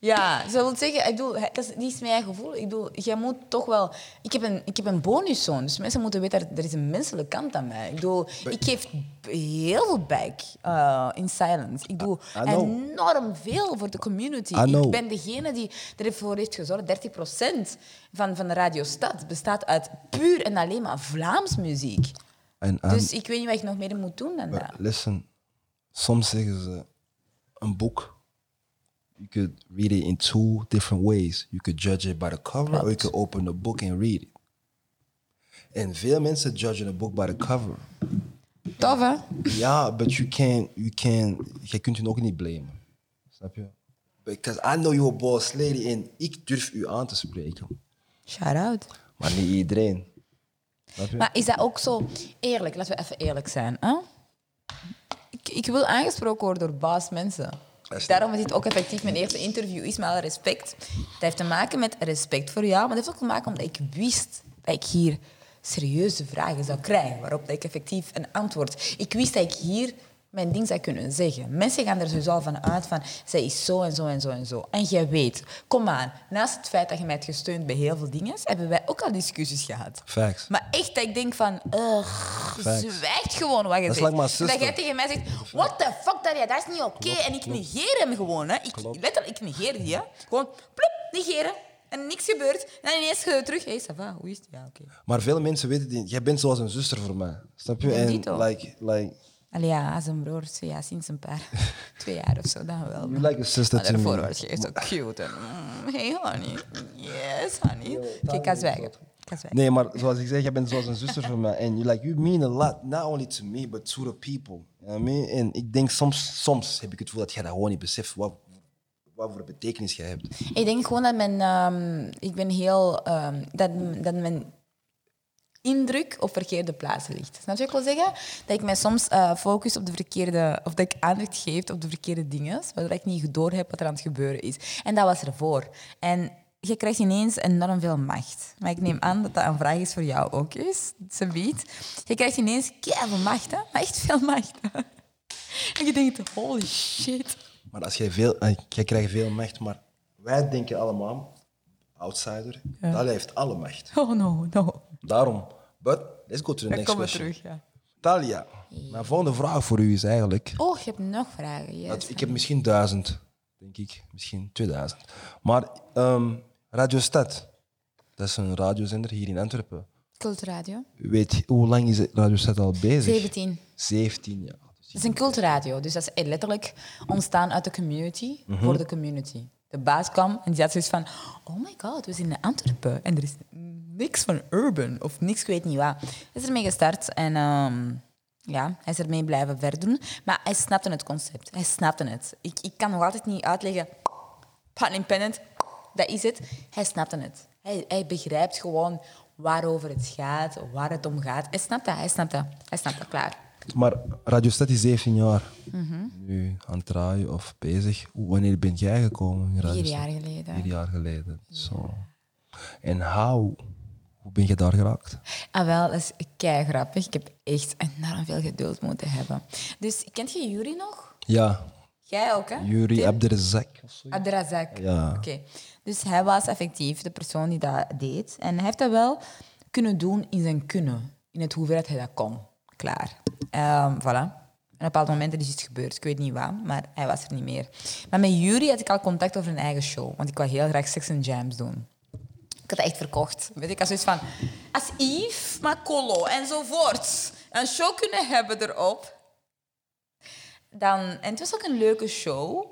ja, ze wil zeggen, ik bedoel, dat is niet mijn gevoel. Ik bedoel, jij moet toch wel... Ik heb een, ik heb een bonuszoon, dus mensen moeten weten, dat er is een menselijke kant aan mij. Ik bedoel, ik geef heel veel back eh, in silence. Ik doe know. enorm veel voor de community. Ik ben degene die ervoor heeft gezorgd. 30% van, van de Radio Stad bestaat uit puur en alleen maar Vlaams muziek. En, en, Dus ik weet niet wat ik nog meer moet doen dan dat. listen, soms zeggen ze, een boek, you could read it in two different ways. You could judge it by the cover, or you could open the book and read it. En veel mensen judgen een boek by the cover. Tof, hè? Ja, but you can't, you can't, je kunt je ook niet blamen. Snap je? Because I know you're a boss lady en ik durf u aan te spreken. Shout out. Maar niet iedereen. Snap je? Maar is dat ook zo eerlijk? Laten we even eerlijk zijn. Hè? Ik, ik wil aangesproken worden door baas mensen. Daarom is dit ook effectief mijn eerste interview. Is met alle respect. Dat heeft te maken met respect voor jou, maar dat heeft ook te maken omdat ik wist dat ik hier serieuze vragen zou krijgen, waarop dat ik effectief een antwoord. Ik wist dat ik hier mijn ding zou kunnen zeggen. Mensen gaan er sowieso al van uit van, zij is zo en zo en zo en zo. En jij weet, kom aan, naast het feit dat je mij hebt gesteund bij heel veel dingen, hebben wij ook al discussies gehad. Facts. Maar echt dat ik denk van, zwijgt gewoon wat je Dat is zegt. like my dat jij tegen mij zegt, what the fuck, Daria, dat is niet oké. En ik negeer hem gewoon. Hè. Ik, Klopt. letterlijk, ik negeer die. Hè. Gewoon, plop, negeren. En niks gebeurt. En dan ineens je terug. Hé, hey, ça va, hoe is het? Ja, oké. Maar veel mensen weten. Jij bent zoals een zuster voor mij. Snap je? En like, like, Allee, ja, als een broer, ja, sinds een paar, twee jaar of zo, dan wel. you like a sister to me. je zo cute. En, mm, hey, honey. Yes, honey. Oké, ik ga zwijgen. Nee, maar zoals ik zeg, jij bent zoals een zuster van mij. En you, like, you mean a lot, not only to me, but to the people. You know I mean? En ik denk soms, soms heb ik het gevoel dat jij dat gewoon niet beseft, wat, wat voor betekenis jij hebt. Ik denk gewoon dat mijn... ehm, ik ben heel... ehm, dat, dat mijn indruk op verkeerde plaatsen ligt. Snap je wat ik wil zeggen? Dat ik mij soms eh, focus op de verkeerde... Of dat ik aandacht geef op de verkeerde dingen, waardoor ik niet door heb wat er aan het gebeuren is. En dat was ervoor. En je krijgt ineens enorm veel macht. Maar ik neem aan dat dat een vraag is voor jou ook is. Ze biedt. Je krijgt ineens veel macht, hè? Maar echt veel macht. en je denkt, holy shit. Maar als jij veel, eh, jij krijgt veel macht, maar wij denken allemaal, outsider, dat heeft alle macht. Oh no, no. Daarom, but let's go to the Dan next komen we question. terug, ja. Talia, mijn volgende vraag voor u is eigenlijk, Oh, je hebt nog vragen. Yes. dat, ik heb misschien duizend, denk ik, misschien 2000. Maar ehm, Radio Stad, dat is een radiozender hier in Antwerpen. Cultradio. Weet, hoe lang is Radio Stad al bezig? 17. 17 jaar. Dus Het is een cultradio, dus dat is letterlijk ontstaan uit de community Mhm. voor de community. De baas kwam en die had zoiets van: Oh my god, we zijn in Antwerpen en er is niks van urban of niks, ik weet niet wat. Hij is ermee gestart en ehm, ja, hij is ermee blijven verder doen. Maar hij snapte het concept. Hij snapte het. Ik, ik kan nog altijd niet uitleggen, pun intended, dat is het. Hij snapte het. Hij, hij begrijpt gewoon waarover het gaat, waar het om gaat. Hij snapt dat, hij snapt dat. Hij snapt dat, klaar. Maar Radio Stad is 17 jaar Mhm. nu aan het draaien of bezig. Wanneer ben jij gekomen in Radio Vier jaar geleden. Vier jaar geleden. Zo. En how? Hoe ben je daar geraakt? Ah, wel, dat is kei grappig. Ik heb echt enorm veel geduld moeten hebben. Dus, kent je Yuri nog? Ja, Jij ook, hè? Of zo. Abderazak. Ja. Oké. Dus hij was effectief de persoon die dat deed. En hij heeft dat wel kunnen doen in zijn kunnen. In het hoeveelheid hij dat kon. Klaar. Ehm voilà. En op bepaalde momenten is iets gebeurd. Ik weet niet wat, maar hij was er niet meer. Maar met Yuri had ik al contact over een eigen show. Want ik wou heel graag Sex and Jams doen. Ik had dat echt verkocht. Weet ik had zoiets van... Als Yves, Macolo enzovoort een show kunnen hebben erop... Dan, en het was ook een leuke show.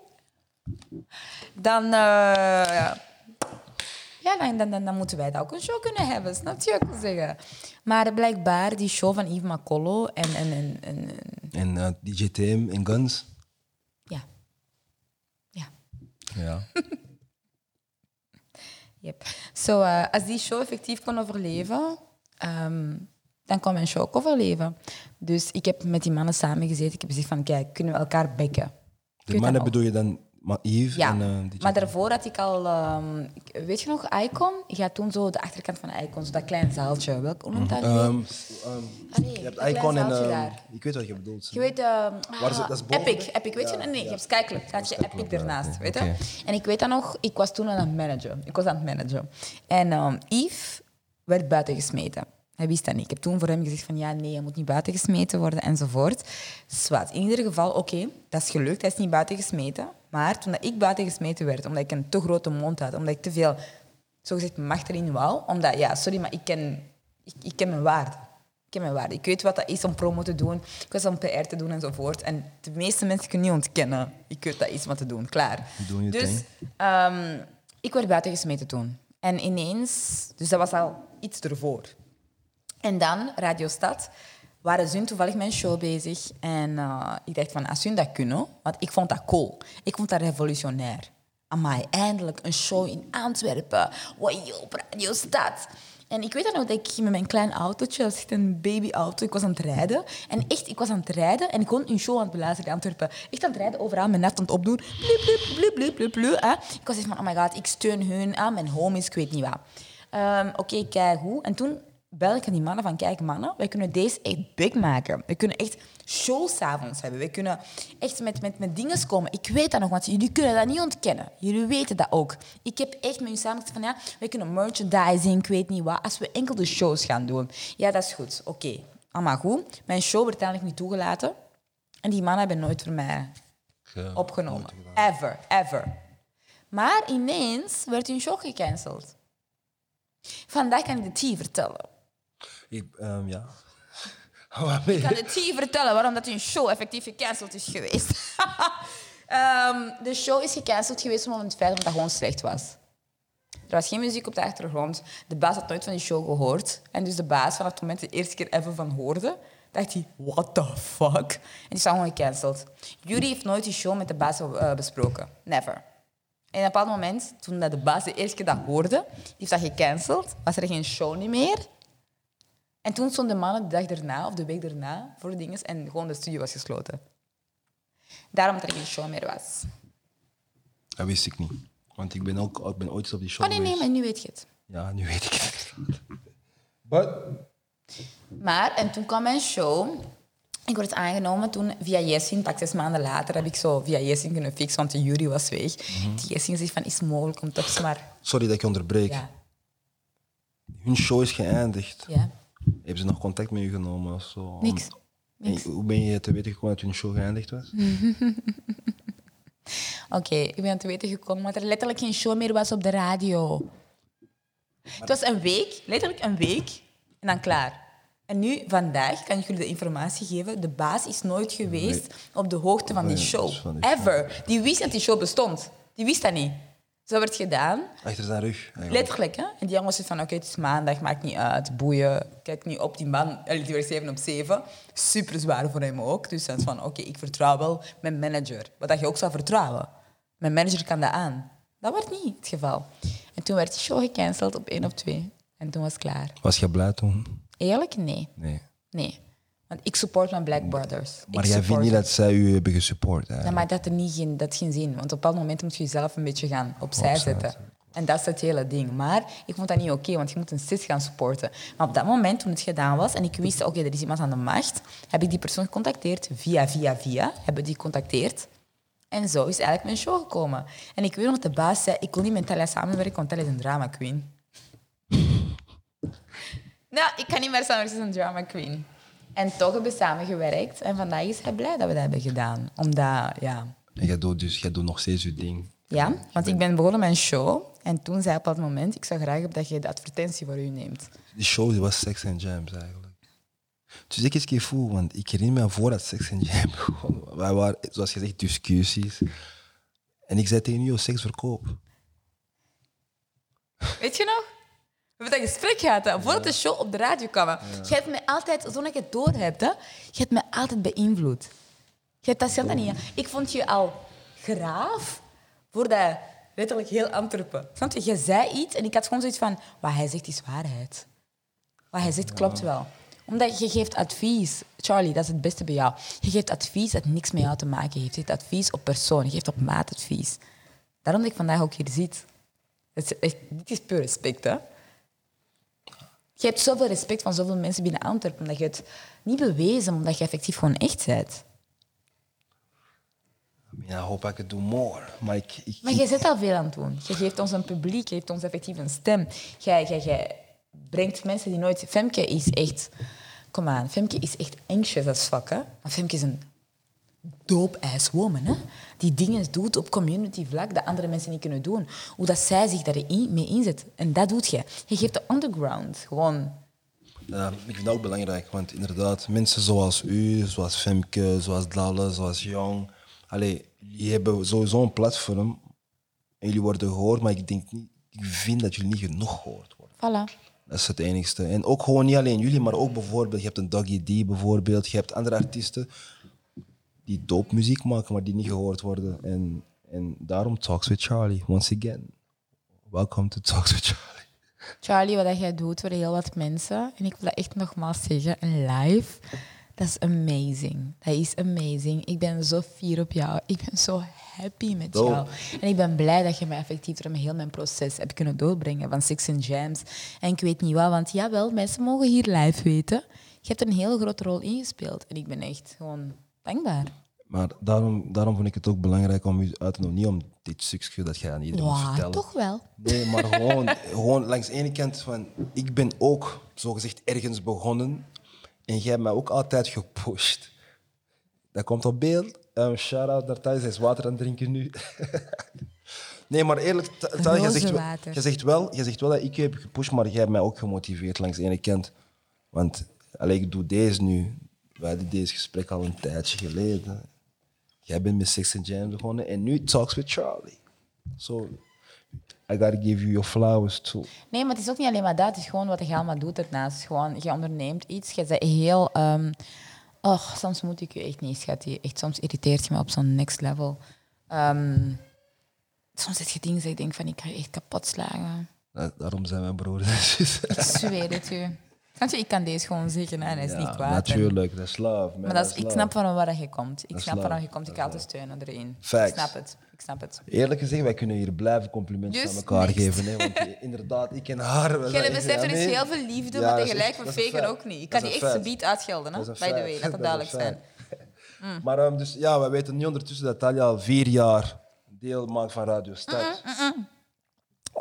Dan, eh, ja, dan, dan, dan, dan moeten wij dat ook een show kunnen hebben. Snap je wat ik wil zeggen? Maar blijkbaar, die show van Yves Macolo en... en, en, en, en- En eh, DJ Tim en Guns. ja. Ja. Ja. Yep. So, eh, als die show effectief kon overleven, ehm, dan kon mijn show ook overleven. Dus ik heb met die mannen samengezeten. Ik heb gezegd van, kijk, kunnen we elkaar bekken? De mannen bedoel je dan Ma- Yves Ja, en eh, DJ maar daarvoor had ik al... ehm, weet je nog, Icon? Je had toen zo de achterkant van Icon, zo dat klein zaaltje. Welk, hoe noemt dat? Allee, je hebt Icon en... ik weet wat je bedoelt. Je weet, Waar is het? ah, Dat is boven? Epic, Epic, weet je? Nee, ja. je hebt Sky Club. Daar had je Epic ernaast, weet je? En ik weet dat nog, ik was toen aan het managen. Ik was aan het managen. En Yves werd buiten gesmeten. Hij wist dat niet. Ik heb toen voor hem gezegd van ja, nee, hij moet niet buiten gesmeten worden enzovoort. Zwat. In ieder geval, oké, dat is gelukt. Hij is niet buiten gesmeten. Maar toen ik buiten gesmeten werd, omdat ik een te grote mond had, omdat ik te veel, zogezegd, macht erin wou, omdat, ja, sorry, maar ik ken, ik, ik ken mijn waarde. Ik ken mijn waarde. Ik weet wat dat is om promo te doen. Ik was om PR te doen enzovoort. En de meeste mensen kunnen niet ontkennen. Ik weet dat is wat te doen. Klaar. Je dus ehm, ik werd buiten gesmeten toen. En ineens... Dus dat was al iets ervoor. En dan, Radio Stad, waren hun toevallig mijn show bezig. En eh, ik dacht van, als hun dat kunnen... Want ik vond dat cool. Ik vond dat revolutionair. Amai, eindelijk een show in Antwerpen. Wow, op Radio Stad. En ik weet dan dat ik met mijn klein autootje, dat echt een babyauto, ik was aan het rijden. En echt, ik was aan het rijden en ik kon een show aan het beluisteren in Antwerpen. Echt aan het rijden, overal mijn net aan het opdoen. Blip, blip, blip, blip, blip, blip, hè. Ik was echt van, oh my god, ik steun hun, aan mijn homies, ik weet niet wat. Ehm, Oké, kijk hoe. En toen bel ik aan die mannen van, kijk mannen, wij kunnen deze echt big maken. We kunnen echt shows 's avonds hebben. We kunnen echt met, met, met dingen komen. Ik weet dat nog, want jullie kunnen dat niet ontkennen. Jullie weten dat ook. Ik heb echt met jullie samengezet van, ja, wij kunnen merchandising, ik weet niet wat, als we enkel de shows gaan doen. Ja, dat is goed. Oké, allemaal goed. Mijn show werd uiteindelijk niet toegelaten. En die mannen hebben nooit voor mij Ge- opgenomen. Ever, ever. Maar ineens werd hun show gecanceld. Vandaag kan ik de T vertellen. Ik, ehm, ja. Ik kan de T vertellen waarom dat hun show effectief gecanceld is geweest. Ehm, de show is gecanceld geweest omdat het feit dat het gewoon slecht was. Er was geen muziek op de achtergrond. De baas had nooit van die show gehoord. En dus de baas, vanaf het moment de eerste keer even van hoorde, dacht hij, what the fuck? En die is gewoon gecanceld. Jury heeft nooit die show met de baas eh, besproken. Never. En op een bepaald moment, toen de baas de eerste keer dat hoorde, heeft dat gecanceld, was er geen show niet meer. En toen stonden de mannen de dag erna, of de week erna, voor de dingen en gewoon de studio was gesloten. Daarom dat er geen show meer was. Dat wist ik niet. Want ik ben, ook, ik ben ooit eens op die show Oh nee, nee, geweest. maar nu weet je het. Ja, nu weet ik het. But, Maar, en toen kwam mijn show. Ik werd aangenomen toen via Jessin, pak zes maanden later, heb ik zo via Jessin kunnen fixen, want de jury was weg. Die Jessin zegt van, is mogelijk om toch maar... sorry dat ik je onderbreek. Ja, Hun show is geëindigd. ja. Hebben ze nog contact met u genomen of zo? Niks. En hoe ben je te weten gekomen dat hun show geëindigd was? Oké, ik ben te weten gekomen dat er letterlijk geen show meer was op de radio. Het was een week, letterlijk een week, en dan klaar. En nu, vandaag, kan ik jullie de informatie geven. De baas is nooit geweest op de hoogte van die Nee, show. van die show. Ever. Die wist dat die show bestond. Die wist dat niet. Zo werd gedaan. Achter zijn rug. eigenlijk. Letterlijk, hè? En die jongens zegt van, oké, het is maandag, maakt niet uit, boeien. Kijk niet op die man, die werkt 7 op 7. Super zwaar voor hem ook. Dus dan is van, oké, ik vertrouw wel mijn manager. Wat dat je ook zou vertrouwen. Mijn manager kan dat aan. Dat werd niet het geval. En toen werd die show gecanceld op 1 of 2. En toen was het klaar. Was je blij toen? Eerlijk? Nee. Nee. Nee. Want ik support mijn Black Brothers. Maar ik jij vindt niet dat zij u hebben gesupport? ja, maar dat er niet geen, dat geen zin. Want op een bepaald moment moet je jezelf een beetje gaan opzij, Opzij zetten. zetten. En dat is het hele ding. Maar ik vond dat niet oké, want je moet een cis gaan supporten. Maar op dat moment, toen het gedaan was en ik wist, oké, er is iemand aan de macht, heb ik die persoon gecontacteerd. Via, via, via. Hebben die gecontacteerd. En zo is eigenlijk mijn show gekomen. En ik weet nog de baas zei, ik wil niet met Talia samenwerken, want Talia is een drama queen. nou, ik kan niet meer samenwerken, ze is een drama queen. En toch hebben we samengewerkt. En vandaag is hij blij dat we dat hebben gedaan. Omdat, ja... En jij doet, dus, jij doet nog steeds je ding. Ja, want ik ben begonnen met een show. En toen zei op dat moment, ik zou graag dat je de advertentie voor u neemt. Die show die was Sex and Jams eigenlijk. Dus ik eens keer voel, want ik herinner me voor dat Sex and Jam begon. Wij waren, zoals gezegd, discussies. En ik zei tegen jou, seks verkoop. Weet je nog? We hebben dat gesprek gehad, hè, voordat de show op de radio kwam. Je hebt me altijd, zonder je het door hebt, hè, je hebt me altijd beïnvloed. Je hebt dat zelf niet. Ik vond je al graaf voordat letterlijk heel Antwerpen. Snap je? Je zei iets en ik had gewoon zoiets van, wat hij zegt is waarheid. Wat hij zegt klopt wel. Omdat je geeft advies. Charlie, dat is het beste bij jou. Je geeft advies dat niks met jou te maken heeft. Je geeft advies op persoon. Je geeft op maat advies. Daarom dat ik vandaag ook hier zit. Dit is puur respect, hè. Je hebt zoveel respect van zoveel mensen binnen Antwerpen, omdat je het niet bewezen, omdat je effectief gewoon echt bent. I mean, I hope I could do more. Maar ik, ik, Maar je zit al veel aan het doen. Je geeft ons een publiek, je geeft ons effectief een stem. Jij, jij, jij brengt mensen die nooit... Femke is echt... Kom aan, Femke is echt anxious als fuck, hè. Maar Femke is een dope-ass woman, hè. Die dingen doet op community vlak dat andere mensen niet kunnen doen. Hoe dat zij zich daarin mee inzet. En dat doet je. Je geeft de underground gewoon... Ja, ik vind dat ook belangrijk, want inderdaad, mensen zoals u, zoals Femke, zoals Dalle, zoals Jong, allee, jullie hebben sowieso een platform en jullie worden gehoord, maar ik denk niet, ik vind dat jullie niet genoeg gehoord worden. Voilà. Dat is het enigste. En ook gewoon niet alleen jullie, maar ook bijvoorbeeld, je hebt een Doggy D bijvoorbeeld, je hebt andere artiesten die dope muziek maken, maar die niet gehoord worden. En, en daarom Talks with Charlie, once again. Welcome to Talks with Charlie. Charlie, wat dat jij doet voor heel wat mensen, en ik wil dat echt nogmaals zeggen, een live, dat is amazing. Dat is amazing. Ik ben zo fier op jou. Ik ben zo happy met jou. En ik ben blij dat je mij effectief door heel mijn proces hebt kunnen doorbrengen van Six and Jams. En ik weet niet wat, want jawel, mensen mogen hier live weten. Je hebt een heel grote rol ingespeeld. En ik ben echt gewoon dankbaar. Maar daarom, daarom vond ik het ook belangrijk om u uit te nodigen. Niet om dit stukje dat jij aan iedereen moet Wauw, vertellen. toch wel. Nee, maar gewoon, gewoon langs de ene kant van... Ik ben ook, zogezegd, ergens begonnen. En jij hebt mij ook altijd gepusht. Dat komt op beeld. Um, Shout-out naar thuis. Hij is water aan het drinken nu. nee, maar eerlijk, Tali, jij zegt, wel, jij, zegt wel, jij zegt wel dat ik je heb gepusht, maar jij hebt mij ook gemotiveerd langs de ene kant. Want allee, ik doe deze nu. We hadden deze gesprek al een tijdje geleden. Jij bent met Six and Jam begonnen en nu Talks with Charlie. Zo, I gotta give you your flowers too. Nee, maar het is ook niet alleen maar dat. Het is gewoon wat je allemaal doet ernaast. Gewoon, je onderneemt iets. Je bent heel... ehm oh, soms moet ik je echt niet, Echt, soms irriteert je me op zo'n next level. Ehm, soms heb je dingen dat ik denk van, ik ga je echt kapot slagen. Da- Daarom zijn wij broers en zussen. Ik zweer het u. Want je, ik kan deze gewoon zeggen en hij is Ja, niet kwaad. Natuurlijk, dat is love. Man, maar dat is, ik snap van waar je komt. Ik snap van waar je komt. Ik ga altijd steunen erin. Facts. Ik snap het. Ik snap het. Eerlijk gezegd, wij kunnen hier blijven complimenten Just aan elkaar next. geven. Hè? Want inderdaad, ik en haar... we zijn- beseft, er is heel veel liefde, Ja, maar tegelijk, we faken ook niet. Ik kan die echt subiet uitschelden, hè? By the way. Laat dat duidelijk zijn. feit. Maar ehm, dus, ja, wij weten nu ondertussen dat Talia al vier jaar deel maakt van Radio Stad.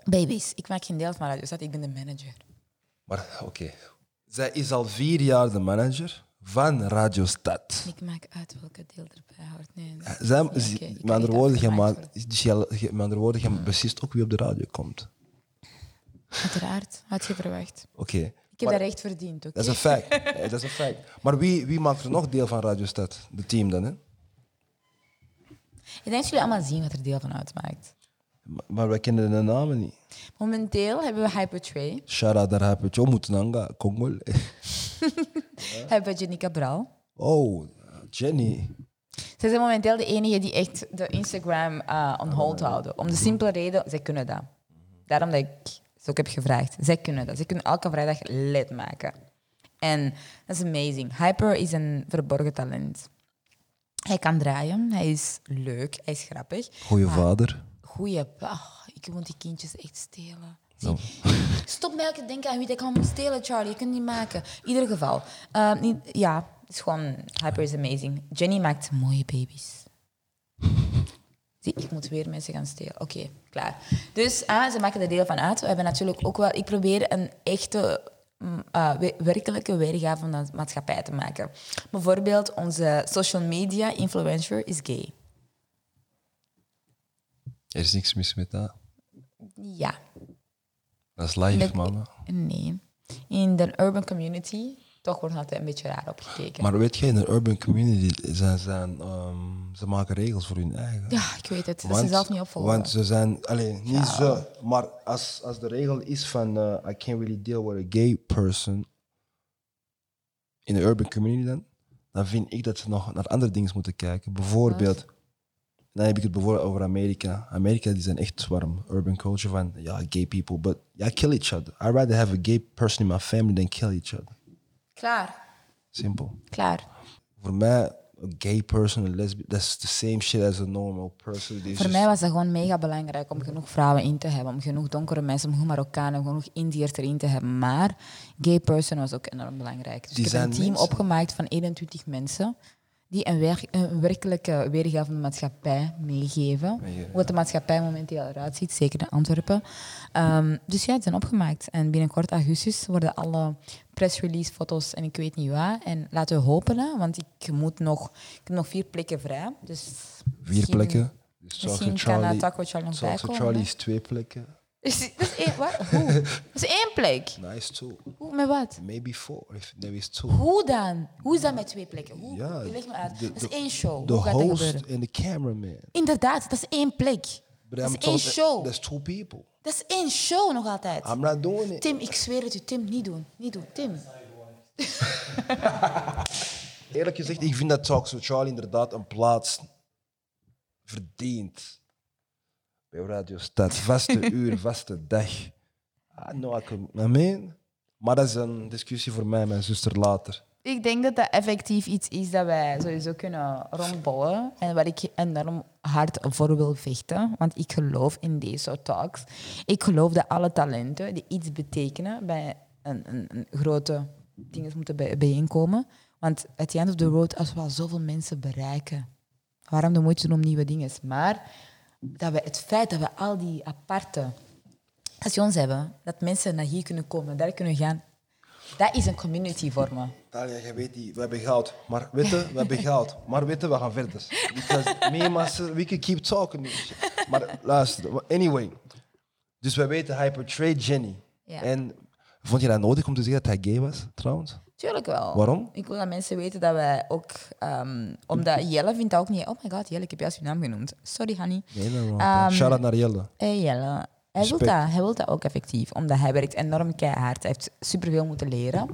Baby's, ik maak geen deel van Radio Stad, ik ben de manager. Maar oké, zij is al vier jaar de manager van Radio Stad. Ik maak uit welke deel erbij hoort. Nee. Zij, met andere woorden, je afgemaakt maakt, dus je, je- met andere woorden, je beslist ook wie op de radio komt. Uiteraard, had je verwacht. Oké. Ik heb Maar dat recht verdiend, oké? Dat is een fact. Eh, dat is een fact. Maar wie, wie maakt er nog deel van Radio Stad? De team dan, hè? Ik denk dat jullie allemaal zien wat er deel van uitmaakt. Maar, wij kennen de namen niet. Momenteel hebben we Hypertray, Shout-out naar Happy Mutunanga, Kongol. hebben we Jenny Cabral. Oh, Jenny. Zij zijn momenteel de enige die echt de Instagram eh, on hold houden. Om de simpele reden, zij kunnen dat. Daarom dat ik ze ook heb gevraagd. Zij kunnen dat. Zij kunnen elke vrijdag lid maken. En dat is amazing. Hyper is een verborgen talent. Hij kan draaien, hij is leuk, hij is grappig. Goeie vader. Goeie, ach, ik moet die kindjes echt stelen. Zie, Stop met elke denken aan wie dat kan moet stelen, Charlie. Je kunt het niet maken. In ieder geval. eh, niet, ja, het is gewoon... Hyper is amazing. Jenny maakt mooie baby's. Zie, ik moet weer mensen gaan stelen. Oké, klaar. Dus ah, ze maken er deel van uit. We hebben natuurlijk ook wel... Ik probeer een echte... mm, eh, we- werkelijke weergave van de maatschappij te maken. Bijvoorbeeld, onze social media influencer is gay. Er is niks mis met dat. Ja, Dat is live, Met- mama. Nee. In de urban community toch wordt altijd een beetje raar op gekeken. Maar weet je, in de urban community zijn, zijn ehm, ze maken regels voor hun eigen. ja, ik weet het. Dat ze zelf niet opvolgen. Want ze zijn, alleen niet ze, maar als, als de regel is van uh, I can't really deal with a gay person in de urban community dan, dan vind ik dat ze nog naar andere dingen moeten kijken. Bijvoorbeeld, dan heb ik het bijvoorbeeld over Amerika. Amerika die zijn echt warm, urban culture van ja, gay people, but ja, kill each other. I'd rather have a gay person in my family than kill each other. Klaar. Simpel. Klaar. Voor mij, a gay person, a lesbian, that's the same shit as a normal person. Voor mij was dat gewoon mega belangrijk om genoeg vrouwen in te hebben. Om genoeg donkere mensen, om genoeg Marokkanen, om genoeg Indiërs erin te hebben. Maar gay person was ook enorm belangrijk. Dus Die ik heb een team mensen. opgemaakt van 21 mensen. Die een, wer- een werkelijke weergave van de maatschappij meegeven. Meegeven, Hoe de maatschappij momenteel eruit ziet, zeker in Antwerpen. Ehm, dus ja, het zijn opgemaakt. En binnenkort augustus worden alle press release foto's en ik weet niet wat. En laten we hopen, hè, want ik, moet nog, ik heb nog vier plekken vrij. Dus Vier plekken. Dus Misschien kan Charlie, Taco Charlie nog bijkomen. Charlie is twee plekken. Is, dat is één, wat? Hoe? Dat is één plek. Nice two. Hoe, met wat? Maybe four. If there is two. Hoe dan? Hoe is dat met twee plekken? Hoe? Ja, Leg me uit. de- dat is de- één show. Dat host and the cameraman. Inderdaad, dat is één plek. But dat I'm is één show. That's two people. Dat is één show nog altijd. I'm not doing it. Tim, ik zweer het u. Tim, niet doen. Niet doen. Tim. Eerlijk gezegd, ik vind dat Talks with Charlie inderdaad een plaats verdient. Bij Radio Stad. Vaste uur, vaste dag. I know I could, I mean. Maar dat is een discussie voor mij en mijn zuster later. Ik denk dat dat effectief iets is dat wij sowieso kunnen rondbouwen. En waar ik enorm hard voor wil vechten. Want ik geloof in deze soort talks. Ik geloof dat alle talenten die iets betekenen bij een, een, een grote dingen moeten bij- bijeenkomen. Want at the end of the road, als we al zoveel mensen bereiken, waarom de moeite doen om nieuwe dingen? Maar dat we het feit dat we al die aparte stations hebben, dat mensen naar hier kunnen komen, daar kunnen gaan, dat is een community vormen. Talia, je weet die, we hebben goud. Maar weet je, we hebben goud. Maar weet je, we gaan verder. Because me we can keep talking. Maar luister, anyway. Dus wij weten, hij portrayed Jenny. Ja. En vond je dat nodig om te zeggen dat hij gay was, trouwens? Tuurlijk wel. Waarom? Ik wil dat mensen weten dat wij ook... ehm, omdat Jelle vindt dat ook niet... Oh my god, Jelle, ik heb juist je naam genoemd. Sorry, honey. Nee, no, no. Ehm, Shout-out naar Jelle. Hey Jelle. Hij wil, dat, hij wil dat ook effectief, omdat hij werkt enorm keihard. Hij heeft superveel moeten leren.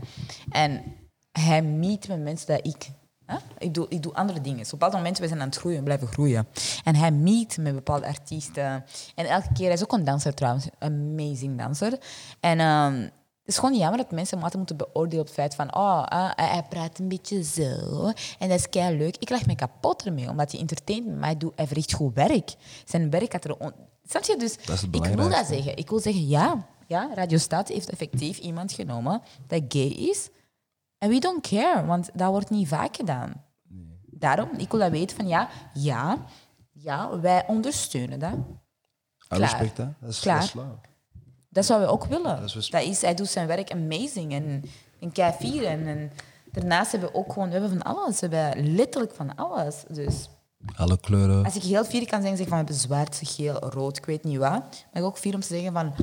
En hij meet met mensen dat ik... Hè? Ik, doe, ik doe andere dingen. Op bepaalde momenten we zijn aan het groeien, blijven groeien. En hij meet met bepaalde artiesten. En elke keer, hij is ook een danser trouwens, een amazing danser. En ehm, het is gewoon jammer dat mensen hem altijd moeten beoordelen op het feit van oh, ah, hij hij praat een beetje zo. En dat is kei leuk. Ik leg me kapot ermee, omdat hij entertaint me, maar hij, doet, hij verricht goed werk. Zijn werk had er... On... Snap je? Dus Dat is het ik wil dat zeggen. Ik wil zeggen, ja, ja, Radio Stad heeft effectief iemand genomen dat gay is. En we don't care, want dat wordt niet vaak gedaan. Daarom, ik wil dat weten van ja, ja, ja, wij ondersteunen dat. Klaar. Respect? Dat is, Klaar. dat is. Dat zouden we ook willen. Dat is Dat respect. is, hij doet zijn werk amazing en, en kei. En, en daarnaast hebben we ook gewoon, we hebben van alles. We hebben letterlijk van alles. Dus Alle kleuren. als ik heel fier kan zeggen, zeg van we hebben zwart, geel, rood, ik weet niet wat. Maar ik ook fier om te zeggen van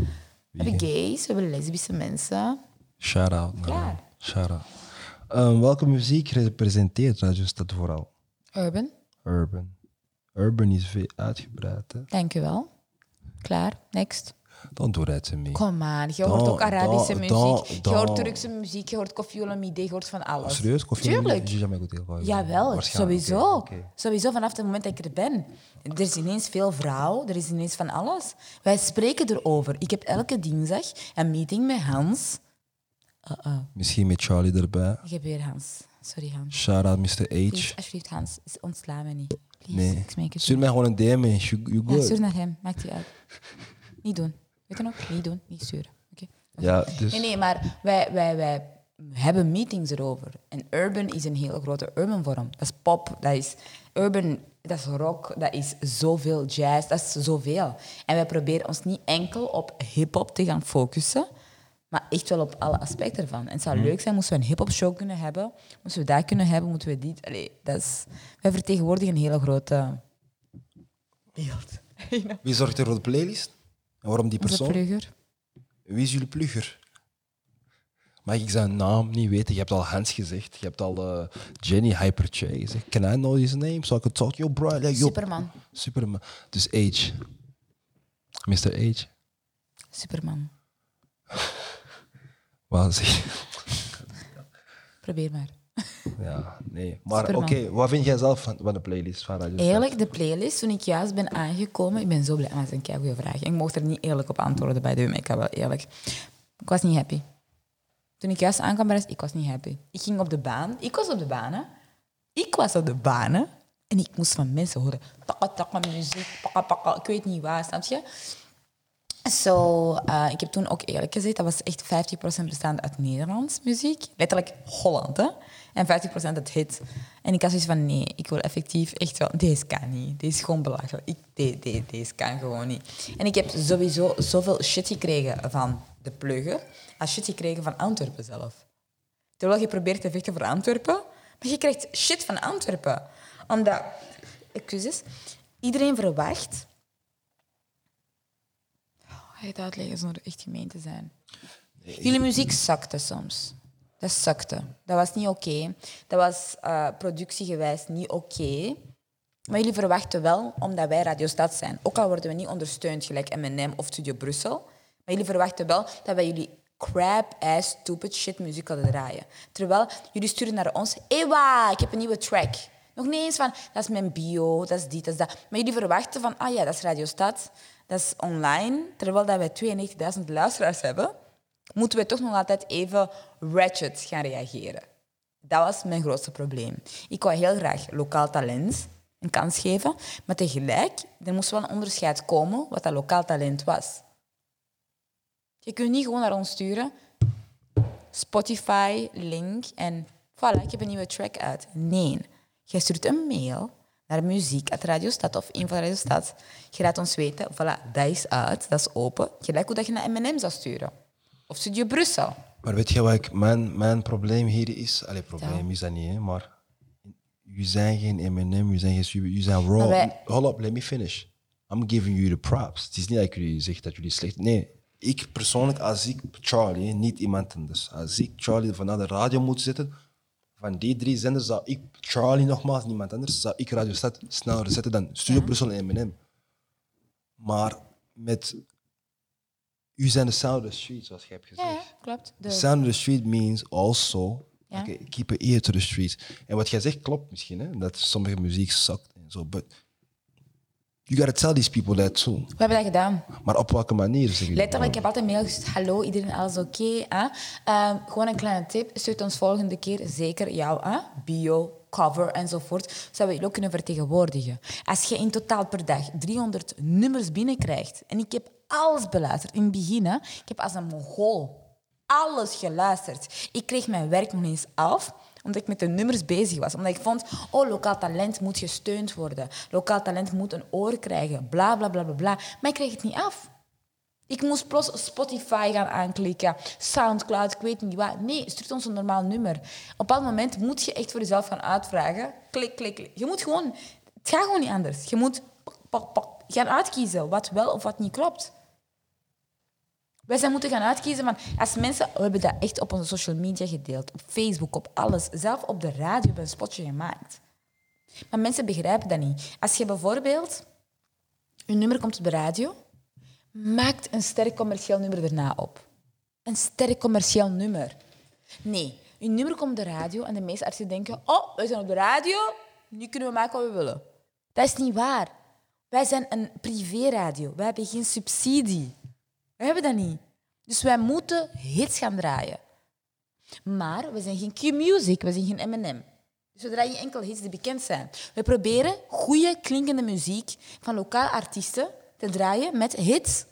we hebben gays, we hebben lesbische mensen. Shout-out. naar Klaar. hem. Shout-out. Ehm, welke muziek representeert Radio Stad vooral? Urban, Urban. Urban is veel uitgebreid, hè? dank u wel. Klaar, next. Don't do that to me. Kom aan, je Dan- hoort ook Arabische dan- muziek, dan- je dan- hoort Turkse muziek, je hoort Kofi Olomide, je hoort van alles. Serieus? Tuurlijk. Jamais goûté. Gewoon, Jawel, sowieso. Sowieso vanaf het moment dat ik er ben. Er is ineens veel vrouw, er is ineens van alles. Wij spreken erover. Ik heb elke dinsdag een meeting met Hans. Uh-uh. Misschien met Charlie erbij. Ik heb weer Hans. Sorry Hans. Shout-out Mr. Please, H. alsjeblieft Hans, ontsla me niet. Please, Nee. het. Stuur mij gewoon een DM. man. You, you Ja, stuur naar hem, maakt die uit. Niet doen. Weet je nog? Niet doen, niet sturen. Oké? Ja, dus... Nee, nee, maar wij, wij, wij hebben meetings erover. En urban is een hele grote urban vorm. Dat is pop, dat is urban, dat is rock, dat is zoveel jazz, dat is zoveel. En wij proberen ons niet enkel op hip-hop te gaan focussen, maar echt wel op alle aspecten ervan. En het zou leuk zijn moesten we een hip-hop show kunnen hebben, moesten we dat kunnen hebben, moeten we dit. Allee, dat is, wij vertegenwoordigen een hele grote beeld. Wie zorgt er voor de playlist? En waarom die Onze persoon? plugger. Wie is jullie plugger? Mag ik zijn naam niet weten? Je hebt al Hans gezegd. Je hebt al eh, Jenny Hyperchay gezegd. Can I know his name? So I could talk? Yo, bro. Like, yo. Superman. Superman. Dus H. Mr. H. Superman. Wat zeg je? Probeer maar. Ja, nee. Maar oké, wat vind jij zelf van, van de playlist van Radio? Eerlijk, de playlist, toen ik juist ben aangekomen, ik ben zo blij, maar dat is een goede vraag. Ik mocht er niet eerlijk op antwoorden bij de maar ik ga wel eerlijk. Ik was niet happy. Toen ik juist aankwam bij de rest, ik was niet happy. Ik ging op de baan, ik was op de baan, hè. Ik was op de baan, hè. En ik moest van mensen horen, takka takka muziek, pakka pakka, ik weet niet waar, snap je? Zo, eh, ik heb toen ook eerlijk gezegd, dat was echt 50% bestaand uit Nederlands muziek. Letterlijk Holland, hè. En 50% het hit. En ik had zoiets van, nee, ik wil effectief echt wel... Deze kan niet. Deze is gewoon belachelijk. Ik, de- de- deze kan gewoon niet. En ik heb sowieso zoveel shit gekregen van de plugger, als shit gekregen van Antwerpen zelf. Terwijl je probeert te vechten voor Antwerpen, maar je krijgt shit van Antwerpen. Omdat, excuses, iedereen verwacht... Oh, je het uitleggen zonder echt gemeen te zijn? Jullie muziek zakte soms. Dat zakte. Dat was niet oké. Dat was eh, productiegewijs niet oké. Maar jullie verwachten wel, omdat wij Radio Stad zijn, ook al worden we niet ondersteund gelijk M&M of Studio Brussel, maar jullie verwachten wel dat wij jullie crap-ass, stupid shit muziek hadden draaien. Terwijl jullie sturen naar ons, ewa, ik heb een nieuwe track. Nog niet eens van, dat is mijn bio, dat is dit, dat is dat. Maar jullie verwachten van, ah ja, dat is Radio Stad, dat is online. Terwijl dat wij 92.000 luisteraars hebben, moeten we toch nog altijd even ratchet gaan reageren. Dat was mijn grootste probleem. Ik wou heel graag lokaal talent een kans geven, maar tegelijk, er moest wel een onderscheid komen wat dat lokaal talent was. Je kunt niet gewoon naar ons sturen, Spotify, link en voilà, ik heb een nieuwe track uit. Nee, je stuurt een mail naar muziek uit Radio of info Radio. Je laat ons weten, voilà, dat is uit, dat is open. Gelijk hoe dat je naar M&M zou sturen. Of Studio Brussel. Maar weet je wat ik, mijn, mijn probleem hier is? Allee, probleem is dat niet, hè, maar jullie zijn geen M&M, jullie zijn geen super, jullie zijn raw. Wij- Hold up, let me finish. I'm giving you the props. Het is niet dat ik jullie zeg dat jullie slecht... Nee, ik persoonlijk, als ik Charlie, niet iemand anders, als ik Charlie van naar de radio moet zetten, van die drie zenders zou ik Charlie nogmaals, niemand anders, zou ik Radio Stad sneller zetten dan Studio Brussel en M&M. Maar met u zijn de sound of the street, zoals jij hebt gezegd. Ja, klopt. The De, sound of the street means also Ja. okay, keep an ear to the streets. En wat jij zegt klopt misschien, hè? dat sommige muziek zakt en zo. But you gotta tell these people that too. we hebben dat gedaan. Maar op welke manier zeg je? Letterlijk, ik heb altijd mail gestuurd. Hallo, iedereen, alles oké? hè? Ehm, gewoon een kleine tip. Stuurt ons volgende keer zeker jouw hè? bio, cover enzovoort. Zodat we je ook kunnen vertegenwoordigen. Als je in totaal per dag 300 nummers binnenkrijgt. En ik heb alles beluisterd. In het begin, hè, ik heb als een mongool alles geluisterd. Ik kreeg mijn werk nog eens af omdat ik met de nummers bezig was. Omdat ik vond, oh, lokaal talent moet gesteund worden. Lokaal talent moet een oor krijgen. Bla, bla, bla, bla, bla. Maar ik kreeg het niet af. Ik moest plots Spotify gaan aanklikken, Soundcloud, ik weet niet wat. Nee, stuurt ons een normaal nummer. Op bepaald moment moet je echt voor jezelf gaan uitvragen. Klik, klik, klik. Je moet gewoon... Het gaat gewoon niet anders. Je moet gaan uitkiezen wat wel of wat niet klopt. Wij zijn moeten gaan uitkiezen van... Als mensen... We hebben dat echt op onze social media gedeeld. Op Facebook, op alles. Zelf op de radio hebben we een spotje gemaakt. Maar mensen begrijpen dat niet. Als je bijvoorbeeld... Een nummer komt op de radio... Maakt een sterk commercieel nummer erna op. Een sterk commercieel nummer. Nee, een nummer komt op de radio en de meeste artiesten denken... Oh, wij zijn op de radio, nu kunnen we maken wat we willen. Dat is niet waar. Wij zijn een privéradio. Wij hebben geen subsidie. We hebben dat niet. Dus wij moeten hits gaan draaien. Maar we zijn geen Q-music, we zijn geen M&M. Dus we draaien enkel hits die bekend zijn. We proberen goede klinkende muziek van lokale artiesten te draaien met hits.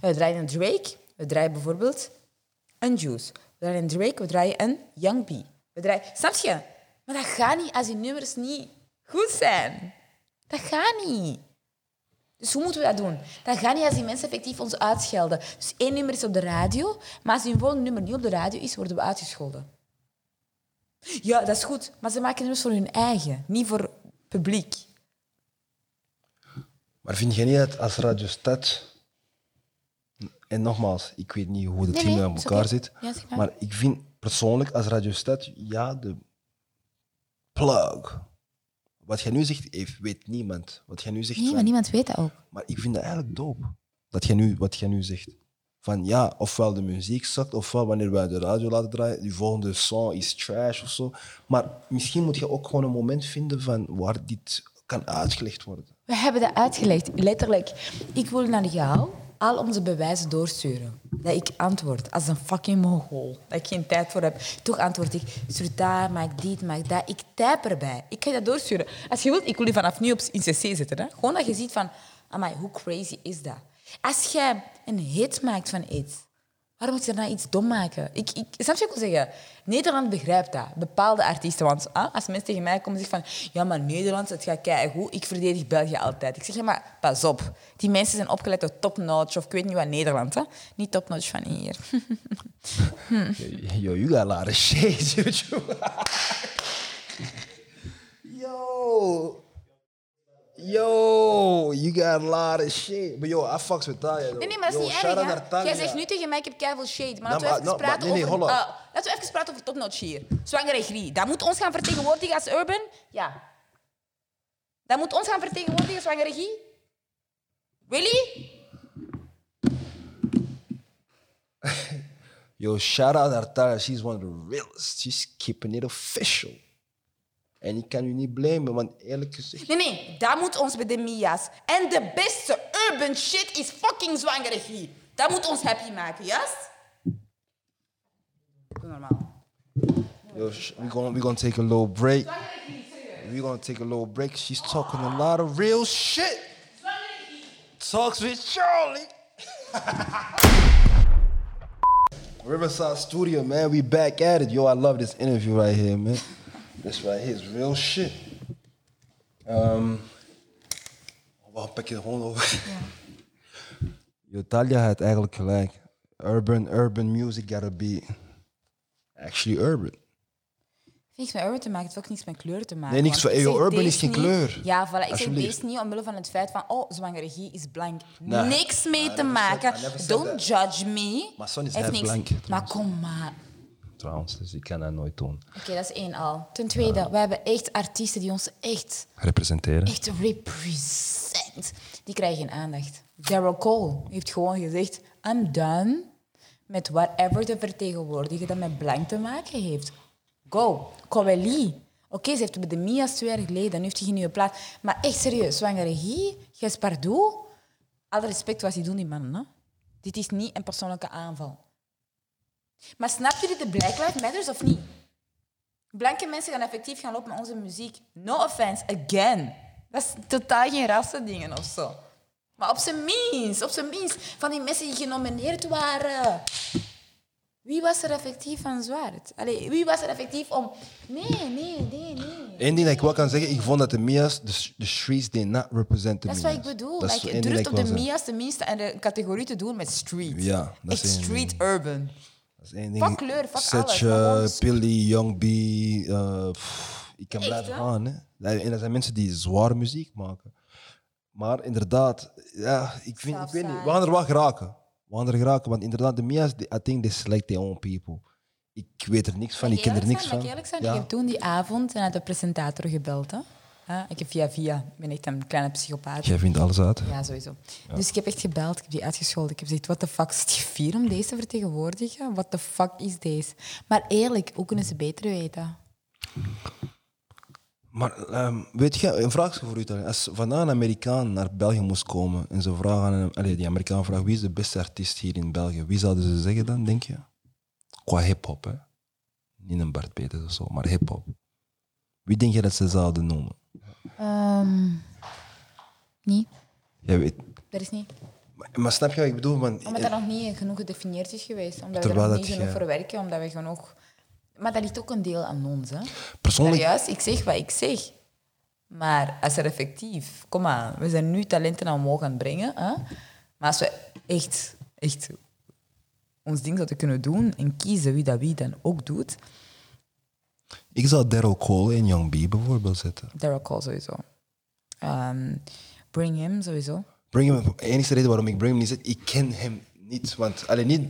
We draaien een Drake, we draaien bijvoorbeeld een Juice. We draaien een Drake, we draaien een Young B. We draaien... Snap je? Maar dat gaat niet als die nummers niet goed zijn. Dat gaat niet. Dus hoe moeten we dat doen? Dat gaat niet als die mensen effectief ons uitschelden. Dus één nummer is op de radio, maar als die volgende nummer niet op de radio is, worden we uitgescholden. Ja, dat is goed, maar ze maken nummers voor hun eigen, niet voor publiek. Maar vind je niet dat als Radio Stad... En nogmaals, ik weet niet hoe de Nee, team nee, aan elkaar zit. Ja, maar. maar ik vind persoonlijk als Radio Stad, ja, de plug. Wat jij nu zegt, weet niemand. Wat jij nu zegt, Nee, van- maar niemand weet dat ook. Maar ik vind dat eigenlijk dope. Dat jij nu, wat jij nu zegt. Van ja, ofwel de muziek zakt, ofwel wanneer wij de radio laten draaien, die volgende song is trash of zo. Maar misschien moet je ook gewoon een moment vinden van waar dit kan uitgelegd worden. We hebben dat uitgelegd, letterlijk. Ik wil naar jou al onze bewijzen doorsturen. Dat ik antwoord als een fucking mogol. Dat ik geen tijd voor heb. Toch antwoord ik, stuur daar, maak dit, maak dat. Ik type erbij. Ik ga dat doorsturen. Als je wilt, ik wil je vanaf nu op in CC zetten. Hè? Gewoon dat je ziet van, amai, hoe crazy is dat? Als jij een hit maakt van iets, waarom moet je daarna iets dom maken? Ik, ik, snap je wat ik wil zeggen? Nederland begrijpt dat. Bepaalde artiesten. Want ah, als mensen tegen mij komen en zeggen van... Ja, maar Nederland, het gaat keigoed. Ik verdedig België altijd. Ik zeg, ja, maar pas op. Die mensen zijn opgeleid tot topnotch. Of ik weet niet wat Nederland, hè. Niet topnotch van hier. Yo, you got a lot of shades, YouTube. Yo. Yo, you got a lot of shit. But yo, I fucks with Talia. Nee, nee, maar dat is yo, niet erg. Jij zegt nu tegen mij, ik heb keiveel shade. Maar Nou, laten we even praten over... ah, laten we even praten over topnotch hier. Zwangere Grie. Dat moet ons gaan vertegenwoordigen als Urban? Ja. Dat moet ons gaan vertegenwoordigen, Zwangere Grie? Really? Yo, shout out naar Talia. She's one of the realest. She's keeping it official. En ik kan u niet blamen, want eerlijk gezegd... Nee, nee, dat moet ons bij de Mia's. En de beste urban shit is fucking zwangere Grie. Dat moet ons happy maken, juist? Doe normaal. Yo, we're gonna, we're gonna take a little break. We're gonna take a little break. She's talking a lot of real shit. Talks with Charlie. Riverside Studio, man. We back at it. Yo, I love this interview right here, man. This right here is real shit. Um, waarom pak je er gewoon over? Talia had eigenlijk gelijk. Urban, urban music gotta be actually urban. Niks met urban te maken, het heeft ook niks met kleur te maken. Nee, niks van- yo, urban is geen niet- kleur. Ja, voilà. Ik zeg deze niet omwille van het feit van, oh, zwangere Guy is blank. Nee. Niks mee I te maken. Said Don't that. judge me. My son is blank, Maar kom maar. Trouwens, dus ik kan dat nooit doen. Oké, dat is één al. Ten tweede, we hebben echt artiesten die ons echt, Representeren. echt represent. Die krijgen geen aandacht. Daryl Cole heeft gewoon gezegd, I'm done met whatever te vertegenwoordigen dat met blank te maken heeft. Go. Koweli. Oké, ze heeft bij de Mia's twee jaar geleden, nu heeft hij geen nieuwe plaat. Maar echt serieus, zwangere Guy, Gespardoe, alle respect wat die doen, die mannen. Hè? Dit is niet een persoonlijke aanval. Maar snap jullie de Black Lives Matters of niet? Blanke mensen gaan effectief gaan lopen met onze muziek. No offense, again. Dat is totaal geen rassendingen of zo. Maar op zijn minst, op zijn minst, van die mensen die genomineerd waren. Wie was er effectief van zwart? Allee, wie was er effectief om... Nee, nee, nee, nee. Eén ding dat ik wel kan zeggen, ik vond dat de Mia's, de, de streets, did not represent the Dat is wat ik bedoel. Dat is Like, durft op de. Mia's tenminste en de categorie te doen met street. Ja, dat is Echt street urban. Dat is één ding. Fuck kleur, fuck alles, Pilly, Young B. eh, pff, ik kan Echt, blijven hè? gaan. Hè. En dat zijn mensen die zware muziek maken. Maar inderdaad, ja, ik, vind, ik weet niet, we gaan er wel geraken. We gaan er geraken, want inderdaad, de Mia's, I think they select their own people. Ik weet er niks van, ik ken er niks van. Mag ik eerlijk zijn? Ja. Ik heb toen die avond naar de presentator gebeld. Hè? Ja, ik heb via via. Ik ben echt een kleine psychopaat. Jij vindt alles uit. Ja, sowieso. Dus ik heb echt gebeld, ik heb die uitgescholden. Ik heb gezegd, what the fuck is die vier om deze te vertegenwoordigen? What the fuck is deze? Maar eerlijk, hoe kunnen ze beter weten? Maar ehm, weet je, een vraag voor u. Als vandaag een Amerikaan naar België moest komen en ze vragen aan hem, allee, die Amerikaan vraagt wie is de beste artiest hier in België, wie zouden ze zeggen dan, denk je? Qua hip-hop, hè? Niet een Bart Peters of zo, maar hip-hop. Wie denk je dat ze zouden noemen? Ehm niet. Jij weet. Dat is niet. Maar, maar snap je wat ik bedoel? Want, Omdat dat nog niet genoeg gedefinieerd is geweest. Omdat we er nog niet genoeg je- voor werken. Omdat we genoeg... Maar dat ligt ook een deel aan ons. Hè? persoonlijk, Serieus, ik zeg wat ik zeg. Maar als er effectief... Kom aan, we zijn nu talenten aan omhoog aan het brengen. Hè? Maar als we echt, echt ons ding zouden kunnen doen en kiezen wie dat wie dan ook doet, ik zou Daryl Cole en Young B bijvoorbeeld zetten. Daryl Cole sowieso. Ehm, bring him sowieso. Bring him, de enige reden waarom ik Bring hem niet zet, ik ken hem niet. Want alleen niet,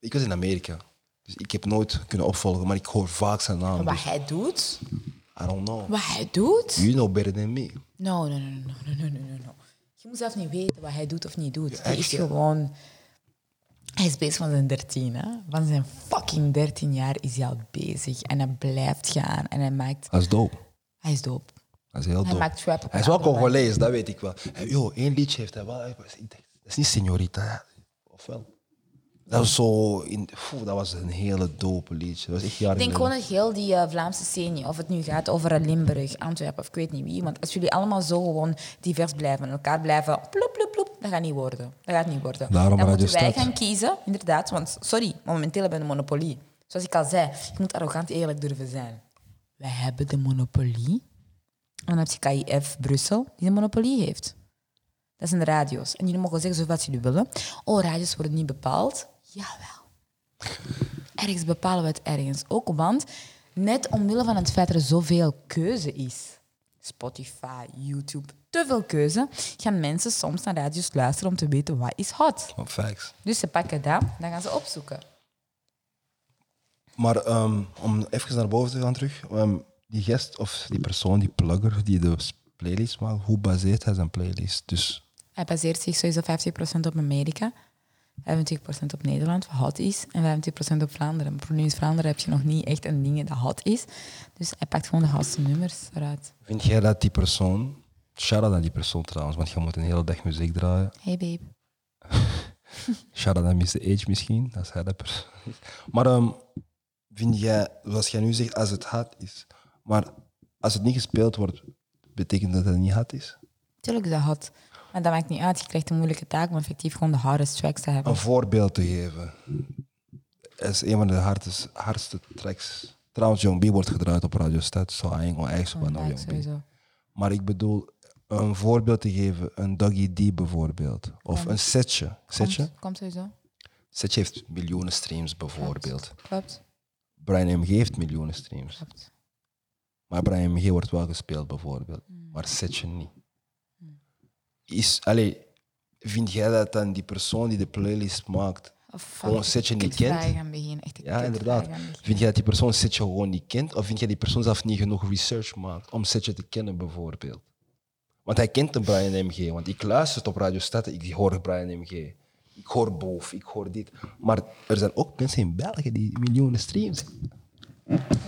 ik was in Amerika. Dus ik heb nooit kunnen opvolgen, maar ik hoor vaak zijn naam. Wat dus hij doet? I don't know. Wat hij doet? You know better than me. No, no, no, no, no, no, no, no. Je moet zelf niet weten wat hij doet of niet doet. Hij is gewoon hij is bezig van zijn 13, hè. Van zijn fucking 13 jaar is hij al bezig. En hij blijft gaan. En hij maakt... Dat is dope. Hij is dope. Dat is heel Hij dope. maakt trap Hij is wel Congolees, dat weet ik wel. Hey, Yo, één liedje heeft hij wel. Dat is niet Señorita. hè. Of wel? Dat was zo... In, dat was een hele dope liedje. Dat was echt jaren Ik denk gewoon dat heel die eh, Vlaamse scene, of het nu gaat over Limburg, Antwerpen of ik weet niet wie, want als jullie allemaal zo gewoon divers blijven en elkaar blijven ploep, ploep, ploep, dat gaat niet worden. Dat gaat niet worden. Daarom Dan moeten wij gaan kiezen, inderdaad, want sorry, momenteel hebben we een monopolie. Zoals ik al zei, je moet arrogant eerlijk durven zijn. Wij hebben de monopolie. En dan heb je KIF Brussel, die de monopolie heeft. Dat zijn de radio's. En jullie mogen zeggen zoveel jullie willen. Oh, radio's worden niet bepaald. Jawel. Ergens bepalen we het ergens ook, want net omwille van het feit dat er zoveel keuze is, Spotify, YouTube, te veel keuze, gaan mensen soms naar radio's luisteren om te weten wat is hot. Oh, facts. Dus ze pakken dat, dan gaan ze opzoeken. Maar ehm, om even naar boven te gaan terug. ehm, die gast of die persoon, die plugger die de playlist maakt, hoe baseert hij zijn playlist? Dus Hij baseert zich sowieso 50% op Amerika, 25% op Nederland, wat hot is, en 25% op Vlaanderen. Maar probleem is, Vlaanderen heb je nog niet echt een ding dat hot is. Dus hij pakt gewoon de hotste nummers eruit. vind jij dat die persoon... Shout-out aan die persoon trouwens, want je moet een hele dag muziek draaien. Hey babe. Shout-out aan Mr. H misschien, als hij dat persoon. Maar ehm, vind jij, zoals jij nu zegt, als het hard is, maar als het niet gespeeld wordt, betekent dat het niet hard is? Tuurlijk is dat hot. Maar dat maakt niet uit. Je krijgt een moeilijke taak om effectief gewoon de hardest tracks te hebben. Een voorbeeld te geven. Is een van de hardste, hardste tracks. Trouwens, Young B wordt gedraaid op Radio Stad, zo Ja, Young B. sowieso. Maar ik bedoel, een voorbeeld te geven, een Doggy D bijvoorbeeld. Of een setje. Setje? Komt, komt sowieso. Setje heeft miljoenen streams bijvoorbeeld. Klopt. Brian MG heeft miljoenen streams. Klopt. Maar Brian MG wordt wel gespeeld bijvoorbeeld. Hmm. Maar Setje niet. Is, allee, vind jij dat dan die persoon die de playlist maakt, Oh, gewoon ik Setje niet kent? kutvragen gaan beginnen. Echt een Ja, inderdaad. gaan. Vind jij dat die persoon Setje gewoon niet kent? Of vind jij die persoon zelf niet genoeg research maakt om Setje te kennen, bijvoorbeeld? Want hij kent de Brian MG. Want ik luister op Radio Stad, ik hoor Brian MG. ik hoor boven, ik hoor dit. Maar er zijn ook mensen in België die miljoenen streams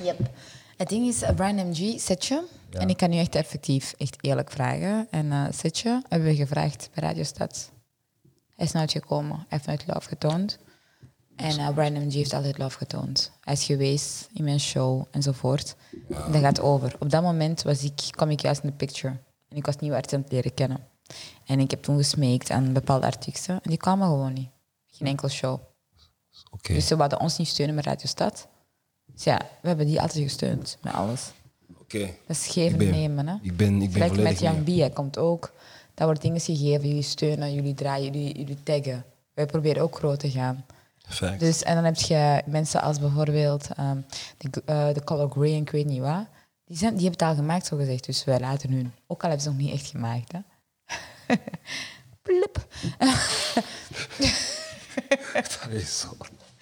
Yep. Het ding is, eh, Brian MG, Setje. En ik kan nu echt effectief, echt eerlijk vragen. En eh Setje hebben we gevraagd bij Radio Stad. Hij is nooit gekomen. Hij heeft nooit love getoond. En eh, Brian MG heeft altijd love getoond. Hij is geweest in mijn show enzovoort. En dat gaat over. Op dat moment was ik, kwam ik juist in de picture. En ik was nieuwe artiesten aan het leren kennen. En ik heb toen gesmeekt aan bepaalde artiesten. En die kwamen gewoon niet. Geen enkel show. Oké. Dus ze wilden ons niet steunen met Radio Stad. Dus ja, we hebben die altijd gesteund met alles. Oké. Dat is geven ben- nemen. Hè? Ik ben, ik ben met volledig Young mee. B, hij komt ook. Dat wordt dingen gegeven, jullie steunen, jullie draaien, jullie, jullie taggen. Wij proberen ook groot te gaan. Dus, en dan heb je mensen als bijvoorbeeld ehm de, eh, de Color Grey en ik weet niet wat. Die, zijn, die hebben het al gemaakt, zo gezegd. Dus wij laten hun. Ook al hebben ze het nog niet echt gemaakt. Hè? Plip. Dat is zo.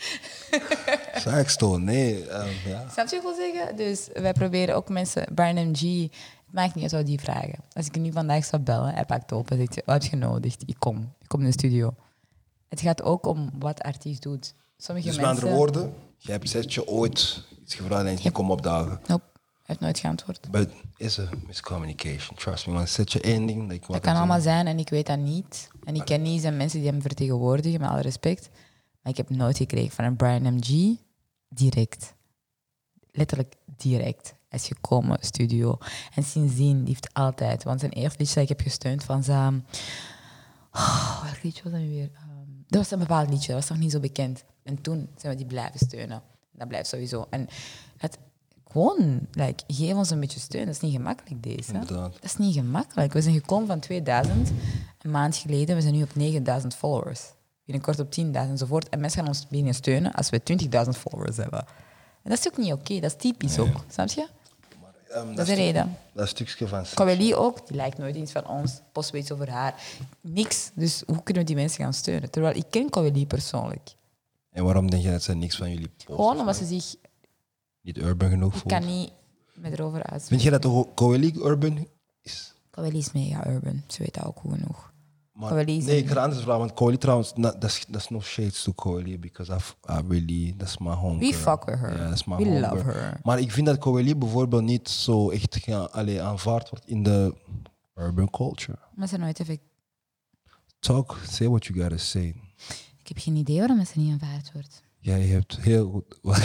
Toch? Nee, ehm, ja. Snap je wat ik wil zeggen? Dus wij proberen ook mensen... Brian MG, het maakt niet uit wat die vragen. Als ik nu vandaag zou bellen, hij pakt op en zegt... Wat heb je nodig? Ik kom. Ik kom in de studio. Het gaat ook om wat artiest doet. Sommige Dus met mensen... andere woorden, jij hebt zet je ooit iets gevraagd en je komt opdagen. Nope, hij heeft nooit geantwoord. But it's a miscommunication. Trust me, man. Zet je één ding. Dat kan allemaal zijn en ik weet dat niet. En ik ken niet zijn mensen die hem vertegenwoordigen, met alle respect. Maar ik heb nooit gekregen van een Brian MG direct. Letterlijk direct. Hij is gekomen, studio. En sindsdien, die heeft altijd... Want zijn eerste liedje dat ik heb gesteund van zijn... Oh, welk liedje was dat nu weer? Ehm, dat was een bepaald liedje, dat was nog niet zo bekend. En toen zijn we die blijven steunen. Dat blijft sowieso. En het, gewoon, like, geef ons een beetje steun. Dat is niet gemakkelijk, deze. Inderdaad. Dat is niet gemakkelijk. We zijn gekomen van 2000, een maand geleden. We zijn nu op 9000 followers. Binnenkort op 10.000 enzovoort. En mensen gaan ons beginnen steunen als we 20.000 followers hebben. En dat is ook niet oké. Dat is typisch ook. Snap je? Ehm, Dat is de reden. Dat stukje van Coralie ook, die lijkt nooit iets van ons. Post weet iets over haar. Niks. Dus hoe kunnen we die mensen gaan steunen? Terwijl ik ken Coralie persoonlijk. En waarom denk je dat ze niks van jullie posten? Gewoon omdat ze zich... Niet urban genoeg Ik voelt? kan niet met erover Vind uitspreken. je dat de Coeli urban is? Coralie is mega urban. Ze weet dat ook goed genoeg. Maar, nee, ik ga anders vragen, want trouwens, dat is is no shades to Coeli, because I've, I really, that's my home We fuck with her. Ja, that's my We love her. Maar ik vind dat Coeli bijvoorbeeld niet zo echt ga, allee, aanvaard wordt in de urban culture. Maar ze nooit effect... Talk, say what you gotta say. Ik heb geen idee waarom ze niet aanvaard wordt. Jij hebt heel goed...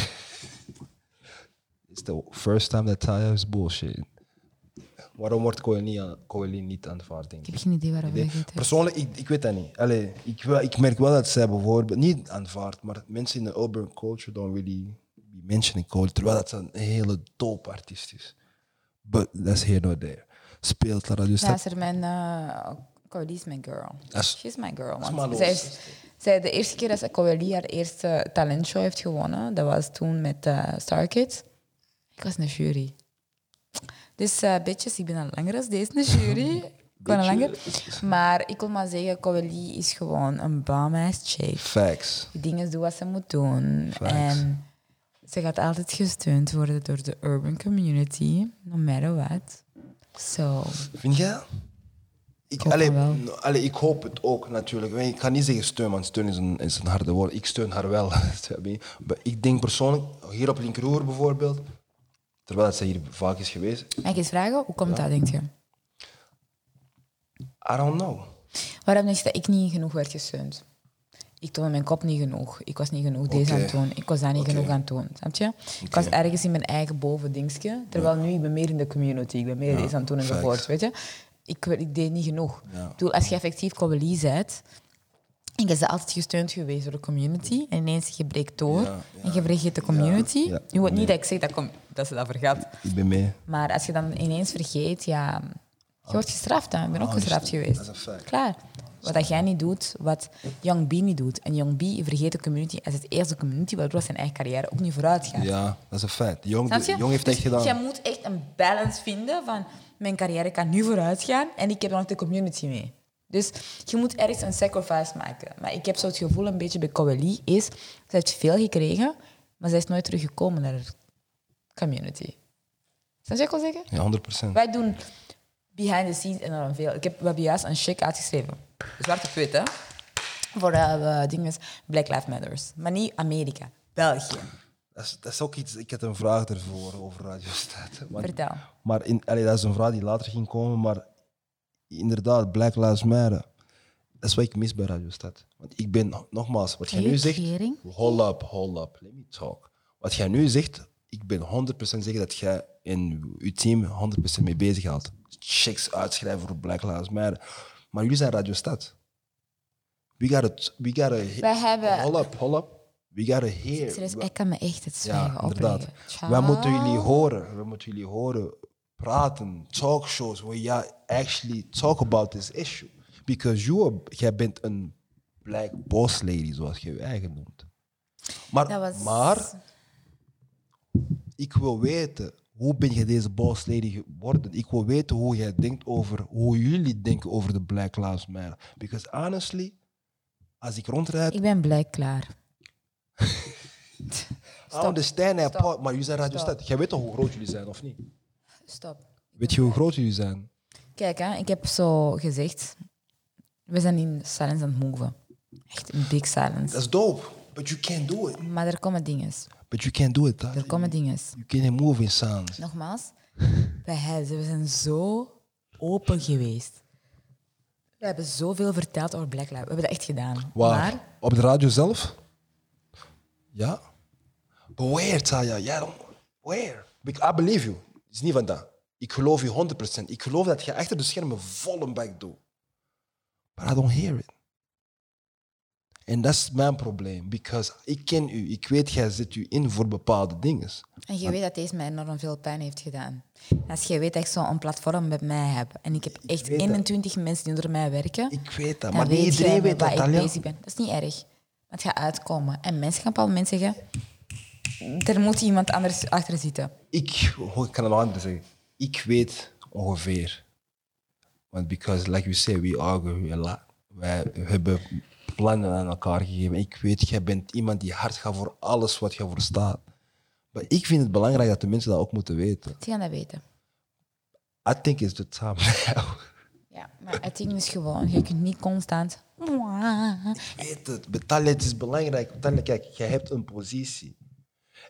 It's the first time that Taya is bullshit. Waarom wordt Coeli, Coeli niet aanvaard, denk Ik ik? heb geen idee waarom idee. je het. Persoonlijk, ik, ik weet dat niet. Allee, ik, ik merk wel dat zij bijvoorbeeld niet aanvaardt, maar mensen in de urban culture don't really be mentioning Cole, terwijl dat een hele dope artiest is. But that's here nor there. Speelt dus dat. Luister, mijn... Uh, is mijn girl. Dat is- She's my girl. is zij, is- zij, de eerste keer dat ze Coralie haar eerste talentshow heeft gewonnen, dat was toen met uh, Star Kids. Ik was in de jury. Dus uh, bitches, ik ben al langer als deze in de jury. Ik ben al langer. Maar ik wil maar zeggen, Coralie is gewoon een bam-ass chick. Facts. Die dingen doet wat ze moet doen. Facts. En ze gaat altijd gesteund worden door de urban community, no matter what. So, Vind jij? Ik, allee, ik hoop het ook natuurlijk. Je, Ik ga niet zeggen steun, want steun is een, is een harde woord. Ik steun haar wel. je? ik denk persoonlijk, hier op Linkeroer bijvoorbeeld, terwijl zij hier vaak is geweest, mag ik eens vragen, hoe komt dat, denk je? I don't know. Waarom denk je dat ik niet genoeg werd gesteund? Ik toonde mijn kop niet genoeg. Ik was niet genoeg deze aan het doen. Ik was daar niet genoeg aan het doen. Snap je? Ik was ergens in mijn eigen bovendingetje. Terwijl nu, ik ben meer in de community. Ik ben meer deze aan het doen facts. enzovoort. Weet je? Ik, ik deed niet genoeg. Ja. Ik bedoel, als je effectief Coralie bent... Ik ben altijd gesteund geweest door de community. En ineens je breekt door. Ja, ja. En je vergeet de community. Ja. Je wordt niet dat ik zeg dat, dat ze dat vergat. Ik ben mee. Maar als je dan ineens vergeet, ja... Je wordt gestraft. Ik ben ook Ah, gestraft dus- geweest. dat is een fact. Klaar. Wat dat jij niet doet, wat Young B niet doet. En Young B vergeet de community als het eerste community, waardoor zijn eigen carrière ook niet vooruit gaat. Ja, dat is een feit. Je? Jong heeft Dus echt gedaan. Jij moet echt een balance vinden van mijn carrière kan nu vooruit gaan en ik heb dan ook de community mee. Dus je moet ergens een sacrifice maken. Maar ik heb zo het gevoel een beetje bij Coeli is, ze heeft veel gekregen, maar zij is nooit teruggekomen naar haar community. Snap je ik wil zeggen? Ja, 100 procent. Wij doen behind the scenes enorm veel. Ik heb, we hebben juist een check uitgeschreven. Zwart op wit, hè? Voor uh, dingen, Black Lives Matters. Maar niet Amerika, België. Dat is, dat is ook iets, ik had een vraag ervoor over Radio Stad. Maar, Vertel. Maar in, allee, dat is een vraag die later ging komen, maar inderdaad, Black Lives Matter. Dat is wat ik mis bij Radio Stad. Want ik ben, nogmaals, wat jij nu zegt... Hold up, hold up, let me talk. Wat jij nu zegt, ik ben 100% zeker dat jij en je team 100% mee bezig gaat. Checks uitschrijven voor Black Lives Matter. Maar jullie zijn Radio Stad. We gotta, we gotta, Wij hebben- hold up, hold up. We gotta hear. Serieus, ik kan me echt het zwijgen Ja, inderdaad. Wij moeten jullie horen. We moeten jullie horen praten. Talkshows where you actually talk about this issue. Because you are, jij bent een black boss lady, zoals je je eigen noemt. Maar, was- maar ik wil weten, hoe ben je deze boss lady geworden? Ik wil weten hoe jij denkt over, hoe jullie denken over de Black Lives Matter. Because honestly, als ik rondrijd, Ik ben blij klaar. I understand that Stop. part, maar jullie zijn Radio Stop. Stad. Jij weet toch hoe groot jullie zijn, of niet? Stop. Weet je hoe groot jullie zijn? Kijk, hè, ik heb zo gezegd, we zijn in silence aan het moven. Echt een big silence. Dat is dope, but you can't do it. Maar er komen dingen. But you can't do it. Er komen dingen. You can't move in sounds. Nogmaals, wij hebben- we zijn zo open geweest. We hebben zoveel verteld over Black Lives. We hebben dat echt gedaan. Waar? Maar Op de radio zelf? Ja. But where, Taya? Ja, dan- where? I believe you. Het is niet van dat. Ik geloof je 100%. Ik geloof dat je achter de schermen vol een bek doet. But I don't hear it. En dat is mijn probleem. Because ik ken u. Ik weet, jij zet u in voor bepaalde dingen. En je weet dat deze mij enorm veel pijn heeft gedaan. Als je weet dat ik zo'n platform met mij heb en ik heb echt weet dat. 21 mensen die onder mij werken, Ik weet dat. Maar niet iedereen weet dat, waar ik bezig ben. Dat is niet erg. Het gaat uitkomen. En mensen gaan een moment zeggen, er moet iemand anders achter zitten. Ik, oh, ik kan het anders zeggen. Ik weet ongeveer. Want because, like you say, we argue a lot. Wij hebben plannen aan elkaar gegeven. Ik weet, jij bent iemand die hard gaat voor alles wat je voor staat. Maar ik vind het belangrijk dat de mensen dat ook moeten weten. Ze gaan dat weten. I think it's the time now. Ja, maar het ding is gewoon, je kunt niet constant... Ik weet het. Betalen, het is belangrijk. Betalen, kijk, jij hebt een positie.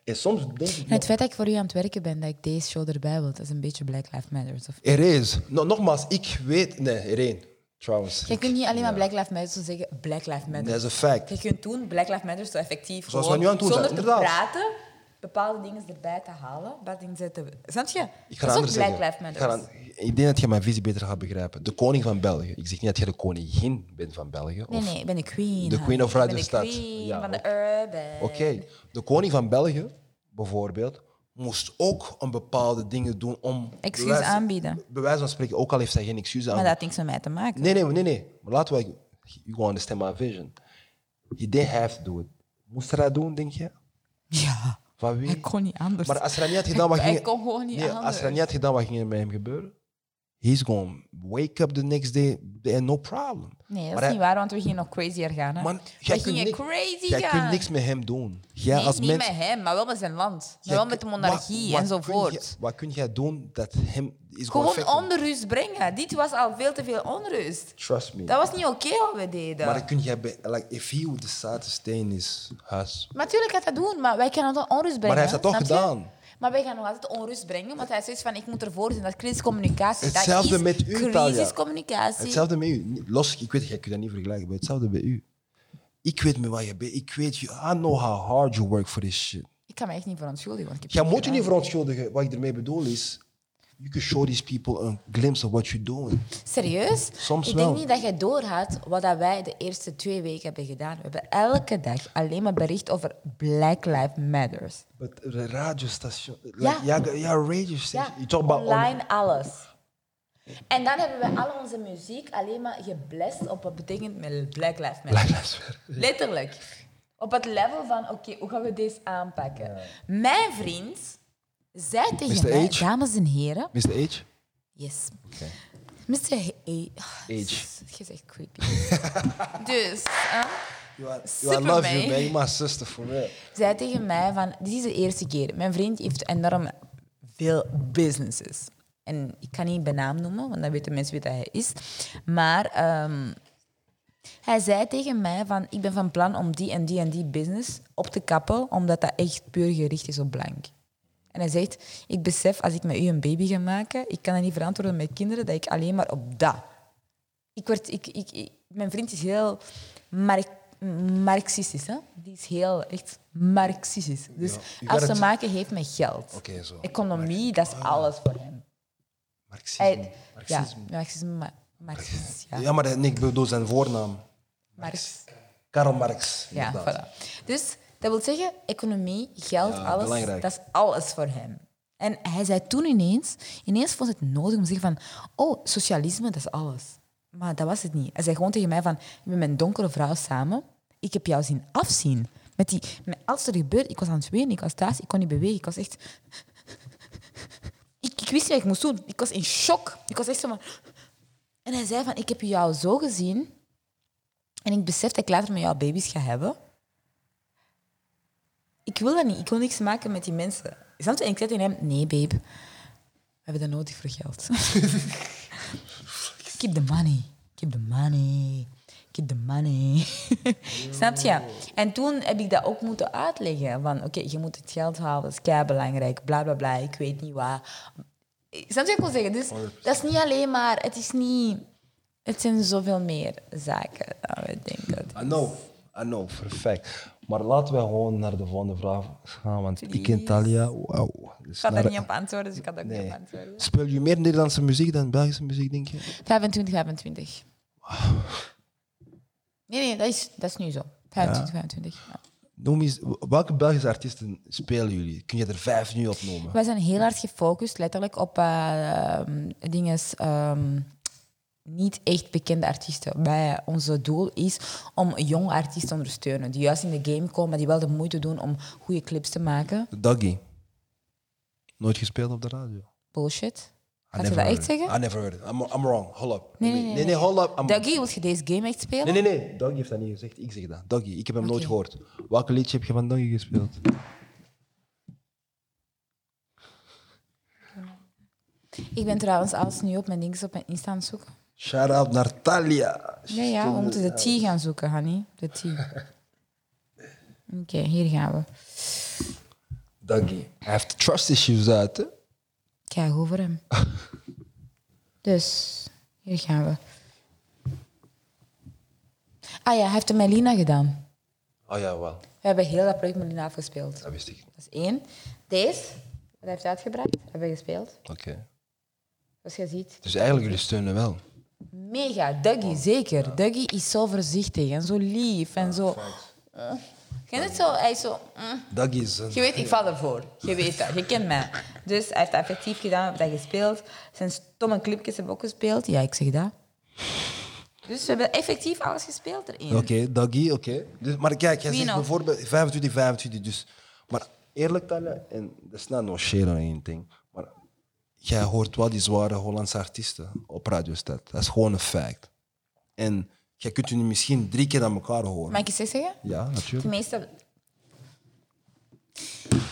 En soms denk ik... En het feit dat ik voor u aan het werken ben, dat ik deze show erbij wil, dat is een beetje Black Lives Matter. Of... Er is. No, nogmaals, ik weet... Nee, er één. Trouwens. Je kunt niet alleen maar Black Lives Matter zeggen, Black Lives Matter. Dat is een fact. Je kunt doen Black Lives Matter zo effectief Zoals gewoon, we nu aan het doen zijn, zonder te praten, bepaalde dingen erbij te halen, bepaalde dingen te... Snap je? Ik ga dat is ook Black zeggen. Lives Matter. Ik denk dat je mijn visie beter gaat begrijpen. De koning van België. Ik zeg niet dat je de koningin bent van België. Nee, of- nee, ik ben de queen. De queen of Ik ben Radio de Stad. queen Ja, van de urban. Oké, de koning van België, bijvoorbeeld, moest ook een bepaalde dingen doen om... Excuus bewijs- aanbieden. Bij wijze van spreken, ook al heeft hij geen excuus aan. Maar dat had niks met mij te maken. Nee, nee, nee, nee. Maar laten we... You go understand my vision. He didn't have to do it. Moest hij dat doen, denk je? Ja, Van wie? ik kon niet anders. Maar als hij niet had gedaan, wat ging ik kon gewoon niet nee, Als anders. hij niet had gedaan, wat ging er met hem gebeuren? He's going wake up the next day and no problem. Nee, dat Maar is niet waar, want we gingen nog crazier gaan. Hè. Man, we jij kunt, gingen niks, crazy jij gaan. kunt niks met hem doen. Jij Nee, als niet mens, met hem, maar wel met zijn land. Maar wel met de monarchie wat- wat kun enzovoort. jij- Wat kun jij doen dat hem is Gewoon onrust brengen. Dit was al veel te veel onrust. Trust me. Dat was niet oké wat we deden. Maar Maar dan kun jij, bij- like, if he would decide to stay in his huis. natuurlijk gaat dat doen, maar wij altijd onrust brengen. Maar hij heeft dat toch je? Maar wij gaan nog altijd onrust brengen, want hij zegt van ik moet ervoor zijn dat crisiscommunicatie. Hetzelfde dat is met u. Crisiscommunicatie. Hetzelfde met u. Los, ik weet, jij kunt dat niet vergelijken, maar hetzelfde bij u. Ik weet met wat je bent. Ik weet, I know how hard you work for this shit. Ik kan me echt niet verontschuldigen. Want ik heb Jij het moet je niet verontschuldigen. Wat ik ermee bedoel is, you can show these people a glimpse of what you're doing. Serieus? Soms ik wel. denk niet dat jij doorhad wat dat wij de eerste twee weken hebben gedaan. We hebben elke dag alleen maar bericht over Black Lives Matters. But the radio station, like, Ja. ja, ja, radio station. Ja, you talk about on- online alles. En dan hebben we al onze muziek alleen maar geblest op wat betekent met Black Lives Matter. Black Lives Matter. Letterlijk. Op het level van, oké, hoe gaan we deze aanpakken? Mijn vriend zei tegen Mr. mij, H? dames en heren... Mr. H? Yes. Mr. H. H. Je zegt creepy. dus, hè? You are, love you, man. You're my sister, for real. zei tegen mij van, dit is de eerste keer. Mijn vriend heeft enorm veel businesses. En ik kan niet bij naam noemen, want dan weten mensen wie dat hij is. Maar ehm, Hij zei tegen mij van, ik ben van plan om die en die en die business op te kappen, omdat dat echt puur gericht is op blank. En hij zegt, ik besef als ik met u een baby ga maken, ik kan dat niet verantwoorden met kinderen, dat ik alleen maar op dat. Ik word, ik, ik, ik- mijn vriend is heel mar- marxistisch. Hè? Die is heel echt marxistisch. Dus Ja, als het- maken heeft met geld. Zo. Economie, dat is alles voor hem. Marxisme. Hij, ja, Marxisme. marxisme, ma- marxisme, ja. Ja, maar nee, ik bedoel zijn voornaam. Marx. Karl Marx. Ja, voilà. Dus dat wil zeggen, economie, geld, Ja, alles, belangrijk. dat is alles voor hem. En hij zei toen ineens, ineens vond het nodig om te zeggen van, oh, socialisme, dat is alles. Maar dat was het niet. Hij zei gewoon tegen mij van, ik ben met een donkere vrouw samen, ik heb jou zien afzien. Met, die, met alles er gebeurde, ik was aan het wenen, ik was thuis, ik kon niet bewegen, ik was echt... Ik, ik wist niet wat ik moest doen. Ik was in shock. Ik was echt zo van... En hij zei van, ik heb jou zo gezien en ik besef dat ik later met jou baby's ga hebben. Ik wil dat niet. Ik wil niks maken met die mensen. Snap je? En ik zei tegen hem, nee babe, we hebben dat nodig voor geld. Keep the money. Keep the money. Keep the money. Snap je? En toen heb ik dat ook moeten uitleggen. Van, oké, je moet het geld halen, dat is kei belangrijk, bla bla bla, ik weet niet wat. Snap je wat ik wil zeggen? Dus dat is niet alleen maar, het is niet... Het zijn zoveel meer zaken dan we denken. I know, I know, perfect. Maar laten we gewoon naar de volgende vraag gaan, want ik ken Please. Talia, wauw. Dus Ik kan naar- daar niet op antwoorden, dus ik kan daar niet op antwoorden. Speel je meer Nederlandse muziek dan Belgische muziek, denk je? 25, 25. Nee, nee, dat is, dat is nu zo. 25, 25. ja. Noem eens, welke Belgische artiesten spelen jullie? Kun je er vijf nu op noemen? Wij zijn heel hard gefocust, letterlijk, op eh dingen, ehm, niet echt bekende artiesten. Wij, onze doel is om jonge artiesten te ondersteunen, die juist in de game komen, maar die wel de moeite doen om goede clips te maken. Doggy. Nooit gespeeld op de radio. Bullshit. Gaat je dat echt zeggen? I never heard it. I'm, I'm wrong. Hold up. Nee, nee, nee, nee, nee, hold up. I'm- Dougie, wil je deze game echt spelen? Nee, nee, nee. Doggy heeft dat niet gezegd. Ik zeg dat. Doggy. Ik heb hem nooit gehoord. Welke liedje heb je van Doggy gespeeld? Ik ben trouwens alles nu op mijn dingen op mijn Insta aan het zoeken. Shout out naar Talia. Ja, ja, we moeten de T gaan zoeken, Hanny. De T. Oké, hier gaan we. Doggy. Hij heeft trust issues uit, hè? Kijk voor hem. Dus, hier gaan we. Ah ja, hij heeft de Melina gedaan. Oh ja, wel. We hebben heel dat project Melina afgespeeld. Dat wist ik. Dat is één. Deze, wat hij heeft uitgebracht, hebben we gespeeld. Oké. Zoals je ziet. Dus eigenlijk, jullie steunen wel. Mega, Dougie, zeker. Dougie is zo voorzichtig en zo lief en zo... Uh, Ken je het zo? Hij is zo... mm. Doggy is een... Je weet, ik val ervoor. Je weet dat. Je kent mij. Dus hij heeft dat effectief gedaan, heeft dat gespeeld. Zijn stomme clipjes hebben ook gespeeld. Ja, ik zeg dat. Dus we hebben effectief alles gespeeld erin. Oké, Doggy, oké. Dus, maar kijk, jij Wie zegt bijvoorbeeld 25, 25. Dus, maar eerlijk, Talia, en dat is not no shade on anything, jij hoort wel die zware Hollandse artiesten op radiostad. Dat is gewoon een fact. En jij kunt hun misschien drie keer aan elkaar horen. Mag ik iets zeggen? Ja, natuurlijk. Tenminste...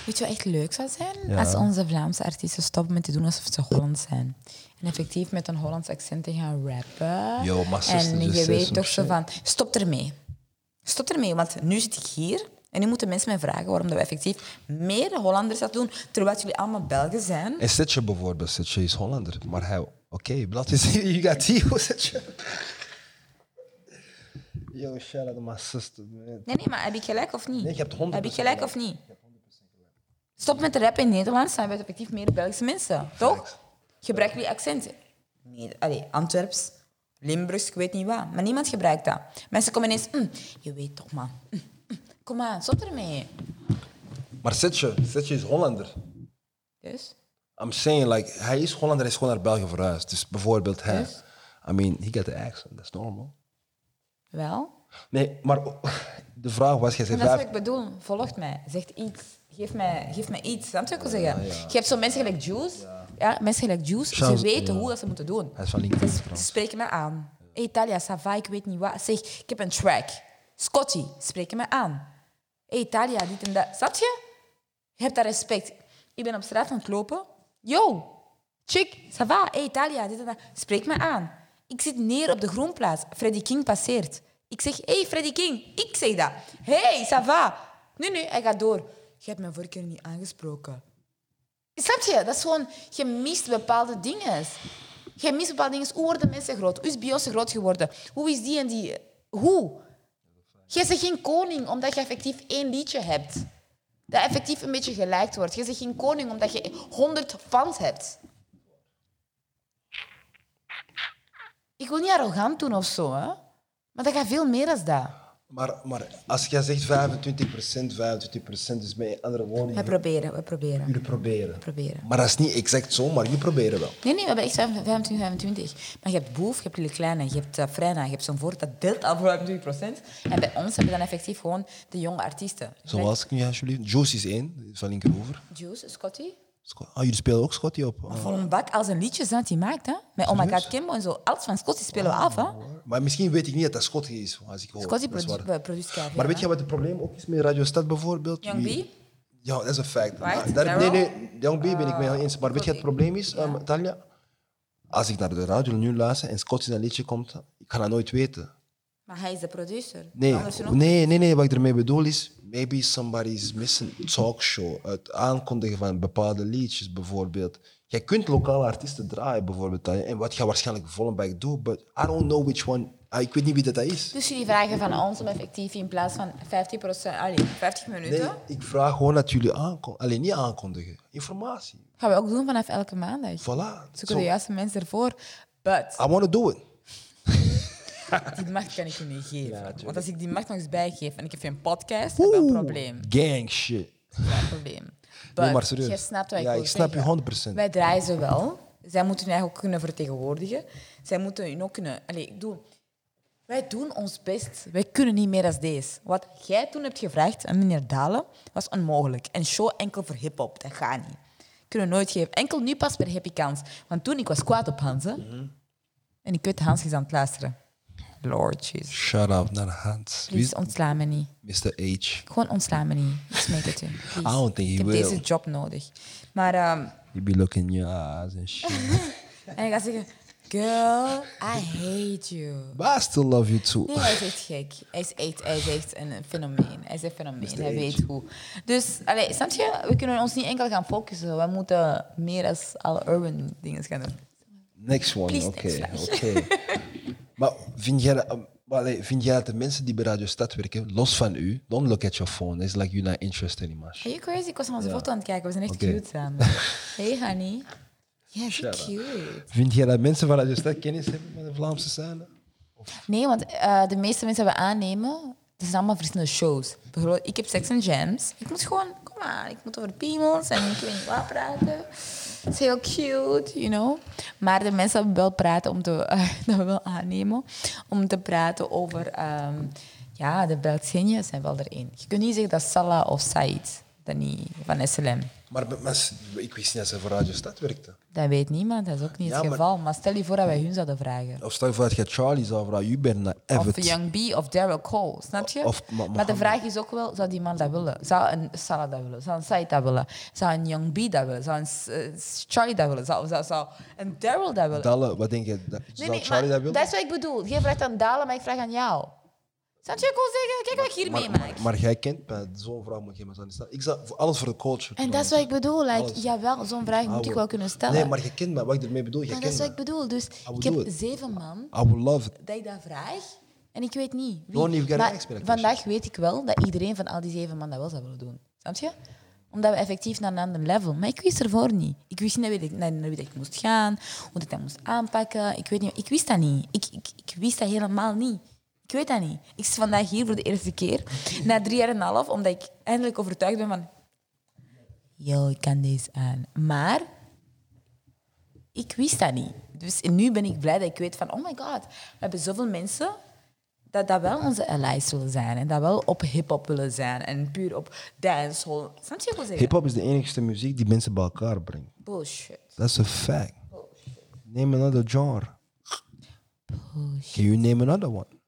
Weet je wat echt leuk zou zijn? Ja. Als onze Vlaamse artiesten stoppen met te doen alsof ze Hollands zijn. En effectief met een Hollands accent te gaan rappen. Yo, maar en je weet toch zo van... Stop ermee. Stop ermee, want nu zit ik hier... En nu moeten mensen mij vragen waarom dat we effectief meer Hollanders dat doen, terwijl jullie allemaal Belgen zijn. En Setje bijvoorbeeld, Setje is Hollander. Maar hij... Oké, laat eens zien. You got Tio, Setje. Yo, shout out to my sister, man. Nee, nee, maar heb ik gelijk of niet? Nee, je hebt 100% Heb ik gelijk of niet? Stop met de rap in Nederland, zijn we effectief meer Belgische mensen, toch? Gebruik die accenten. Nee, allee, Antwerps, Limburgs, ik weet niet wat. Maar niemand gebruikt dat. Mensen komen ineens, "Mm, je weet toch, man. Mm, Kom aan, stop ermee. Maar Setje, Setje is Hollander. Dus, I'm saying, like, hij is Hollander, hij is gewoon naar België verhuisd. Dus bijvoorbeeld hij. Dus? I mean, he got the accent, that's normal. wel. Nee, maar de vraag was, jij zei dat is wat ik bedoel. Volgt mij. Zegt iets. Geef mij, geef mij iets. Je wat ik wil zeggen? Je hebt zo mensen gelijk Juice. Ja. mensen gelijk Juice. Charles- ze weten ja. hoe dat ze moeten doen. Hij is van LinkedIn Ze, ze spreken mij aan. Hey, Italia, Sava, ik weet niet wat. Zeg, ik heb een track. Scotty, spreken mij aan. Hey, Italia, dit en dat. Snap je? Je hebt dat respect. Ik ben op straat aan het lopen. Yo, chick, ça va? Hey, Italia, dit en dat. Spreek me aan. Ik zit neer op de groenplaats. Freddy King passeert. Ik zeg, hey Freddy King. Ik zeg dat. Hey, ça va. Nu, nu, hij gaat door. Je hebt vorige keer niet aangesproken. Snap je? Dat is gewoon, je mist bepaalde dingen. Je mist bepaalde dingen. Hoe worden mensen groot? Hoe is Beyoncé groot geworden? Hoe is die en die? Hoe? Jij bent geen koning omdat je effectief één liedje hebt. Dat effectief een beetje gelijkt wordt. Je bent geen koning omdat je honderd fans hebt. Ik wil niet arrogant doen of zo, hè. Maar dat gaat veel meer dan dat. Maar, maar als jij zegt 25%, 25%, dus met andere woorden, We proberen, we proberen. jullie proberen. proberen. Maar dat is niet exact zo, maar jullie proberen wel. Nee, nee, we hebben echt 25, 25. Maar je hebt Boef, je hebt Lille Kleine, je hebt uh, Freina, je hebt zo'n voort, dat deelt al voor 25% En bij ons hebben we dan effectief gewoon de jonge artiesten. Zoals, kun je alsjeblieft... Juice is één, van linkeroever. Juice, Scotty. Ah, jullie spelen ook Scotty op. Ah. Vol een bak als een liedje dat hij maakt, hè. Met Oh My God Kimbo en zo. Alles van Scotty spelen we af, hè. Maar misschien weet ik niet dat dat Scotty is, als ik hoor. Scotty produceert Maar weet je wat het probleem ook is met Radio Stad bijvoorbeeld? Young Wie- B? Ja, dat is een fact. Right? Maar daar- nee, nee, Young B ben ik mee eens. Maar weet je wat het probleem is, um, Talia? Als ik naar de radio nu luister en Scotty zijn liedje komt, ik ga dat nooit weten. Maar hij is de producer. Nee, nee, nee, nee, wat ik ermee bedoel is, maybe somebody is missing talkshow, het aankondigen van bepaalde liedjes bijvoorbeeld. Jij kunt lokale artiesten draaien bijvoorbeeld, en wat je waarschijnlijk Vollenberg doet, but I don't know which one, ah, ik weet niet wie dat is. Dus jullie vragen van ons om effectief in plaats van 50% allee, 50 minuten... Nee, ik vraag gewoon dat jullie aankondigen, alleen niet aankondigen, informatie. Gaan we ook doen vanaf elke maandag. Voilà. Zoeken Zo, de juiste mensen ervoor. But I want to do it. die macht kan ik je niet geven. Want als ik die macht nog eens bijgeef en ik heb een podcast, heb je een Oeh, probleem. Gang shit. Geen probleem. But, Nee, maar serieus. Je snapt wat ik Ja, ik snap je zeggen. 100%. Wij draaien ze wel. Zij moeten hun ook kunnen vertegenwoordigen. Zij moeten hun ook kunnen... Allee, ik doe... Wij doen ons best. Wij kunnen niet meer dan deze. Wat jij toen hebt gevraagd aan meneer Dalen, was onmogelijk. En show enkel voor hip-hop, dat gaat niet. Kunnen nooit geven. Enkel nu pas per heb ik kans. Want toen ik was kwaad op Hans. hè. Mhm. En ik weet, Hans is aan het luisteren. Lord Jesus. Shut up naar Hans. Please, ontsla me niet. Mr. H? Gewoon ontsla me niet. Ik smeek het u. I don't think he ik heb will. deze job nodig. Maar... ehm, You be looking in your eyes and shit. En hij gaat zeggen, girl, I hate you. But I still love you too. Nee, hij is echt gek. Hij is echt, hij is echt een fenomeen. Hij is een fenomeen. Hij weet hoe. Dus, allee, snap je? We kunnen ons niet enkel gaan focussen. We moeten meer als alle urban dingen gaan doen. Next one, oké. next oké. maar vind jij, dat, allee, vind jij dat de mensen die bij Radio Stad werken, los van u, don't look at your phone. It's like you're not interested in much. Are you crazy? Ik was naar onze foto aan het kijken. We zijn echt cute samen. Hey, honey. Ja, cute. Vind jij dat mensen van Radio Stad kennis hebben met de Vlaamse scène? Nee, want eh, de meeste mensen die we aannemen, dat zijn allemaal verschillende shows. Bijvoorbeeld, ik heb Sex and Jams. Ik moet gewoon, kom maar, ik moet over piemels en ik weet niet wat praten. Het is heel cute, you know. Maar de mensen we wel praten om te, dat we wel aannemen, om te praten over, ehm, ja, de Belgiërs zijn wel erin. Je kunt niet zeggen dat Salah of Said, dat niet, van SLM. Maar mensen, ik wist niet dat ze voor Radio Stad werkten. Dat weet niemand, dat is ook niet Ja, het maar- geval. Maar stel je voor dat wij hun zouden vragen. Of stel je voor dat je Charlie zou vragen, u bent naar Of. Young B of Daryl Cole, snap je? Of maar de vraag is ook wel, zou die man dat willen? Zou een Salah dat willen? Zou een Said dat willen? Zou een Young B dat willen? Zou een eh, Charlie dat willen? Zou, zou, zou een Daryl dat willen? Dalle, wat denk je? Dat, zou nee, Charlie dat willen? dat is wat ik bedoel. Jij vraagt aan Dalen, maar ik vraag aan jou. Snap je? Wil zeggen, kijk wat ik hier maar, meemaak. maar, maar jij kent mij, zo'n vraag moet je me stellen. Ik zou voor alles voor de culture. en dat is wat ik bedoel. Like, jawel, zo'n vraag moet ik wel kunnen stellen. Nee, maar je kent mij. Wat ik ermee bedoel, je Maar dat is wat ik bedoel. Dus ik heb it. zeven man I would love it. dat ik dat vraag en ik weet niet. Wie. Maar vandaag weet ik wel dat iedereen van al die zeven man dat wel zou willen doen. Snap je? Omdat we effectief naar een ander level. Maar ik wist ervoor niet. Ik wist niet naar wie, ik, naar wie ik moest gaan, hoe ik dat moest aanpakken. Ik weet niet. Ik wist dat niet. Ik, ik, ik wist dat helemaal niet. Ik weet dat niet. Ik zit vandaag hier voor de eerste keer. Na drie jaar en een half, omdat ik eindelijk overtuigd ben van... Yo, ik kan deze aan. Maar ik wist dat niet. Dus nu ben ik blij dat ik weet van, oh my god, we hebben zoveel mensen dat dat wel onze allies willen zijn. En dat wel op hip-hop willen zijn. En puur op dancehall. Snap je wat ik? Hip-hop is de enigste muziek die mensen bij elkaar brengt. Bullshit. That's a fact. Name another genre. Can you name another one?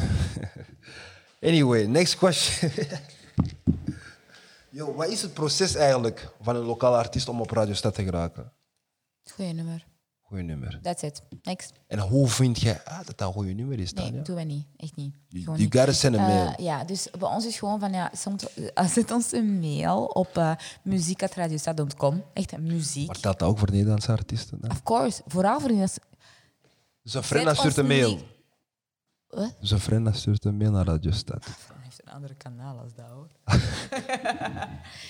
anyway, next question. Yo, wat is het proces eigenlijk van een lokale artiest om op Radio Stad te geraken? Goeie nummer. Goeie nummer. That's it. Next. En hoe vind jij ah, dat dat een goede nummer is dan? Nee, ja? doen we niet. Echt niet. You, Gewoon you niet. gotta send a Eh, mail. ja, dus bij ons is gewoon van, ja, soms, eh, zet ons een mail op uh, muziek.radiostad.com. Echt muziek. Maar dat ook voor Nederlandse artiesten? Dan? Of course, vooral voor die... Dus een vriend stuurt een mail. Wat? Dus een vriend stuurt een mail naar Radio Stad. Hij heeft een andere kanaal als dat, hoor.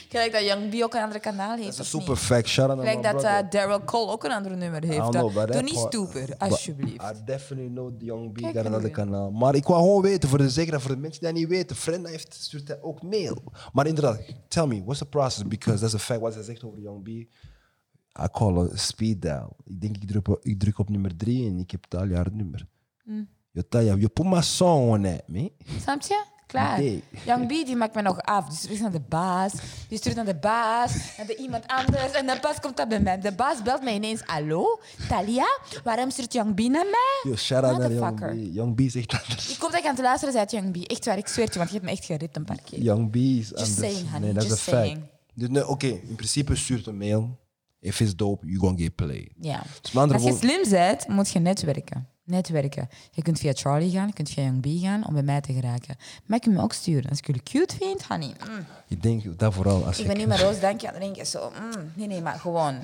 Gelijk dat Young B ook een andere kanaal heeft, Dat is super fact. Gelijk my dat eh, Daryl Cole ook een ander nummer heeft. know, but Doe niet stoeper, alsjeblieft. I definitely know the Young B Kijk hoe another je- kanaal. Maar ik wou gewoon weten, voor de zekerheid, voor de mensen die dat niet weten, Frenna heeft stuurt hij ook mail. Maar inderdaad, tell me, what's the process? Because that's a fact, wat hij zegt over Young B. I call a speed dial. Ik denk, ik druk, op, ik druk op nummer drie en ik heb het al jaar nummer. Mm. Je tell je, je put my song on that, me. Snap je? Klaar. Nee. Young B die maakt me nog af. Die stuurt naar de baas. Die stuurt naar de baas. Naar de iemand anders. En de baas komt dat bij mij. De baas belt mij ineens. Hallo? Talia? Waarom stuurt Young B naar mij? Yo, shout out naar Young. B. Young B zegt anders. Ik kom dat ik aan het luisteren zei Young B. Echt waar, ik zweer je, want je hebt me echt geript een paar keer. Young B is Just anders. saying, honey, Nee, dat is een fact. Dus nee, Oké, in principe stuurt een mail. If it's dope, you gonna get played. Ja. Dus Als je slim bent, moet je netwerken. Netwerken. Je kunt via Charlie gaan, je kunt via Young B gaan om bij mij te geraken. Maar je kunt me ook sturen. Als ik jullie cute vind, honey. mm. Ik denk dat vooral als Ik je ben niet meer roos, dank je. Dan denk je zo, mm, nee, nee, maar gewoon.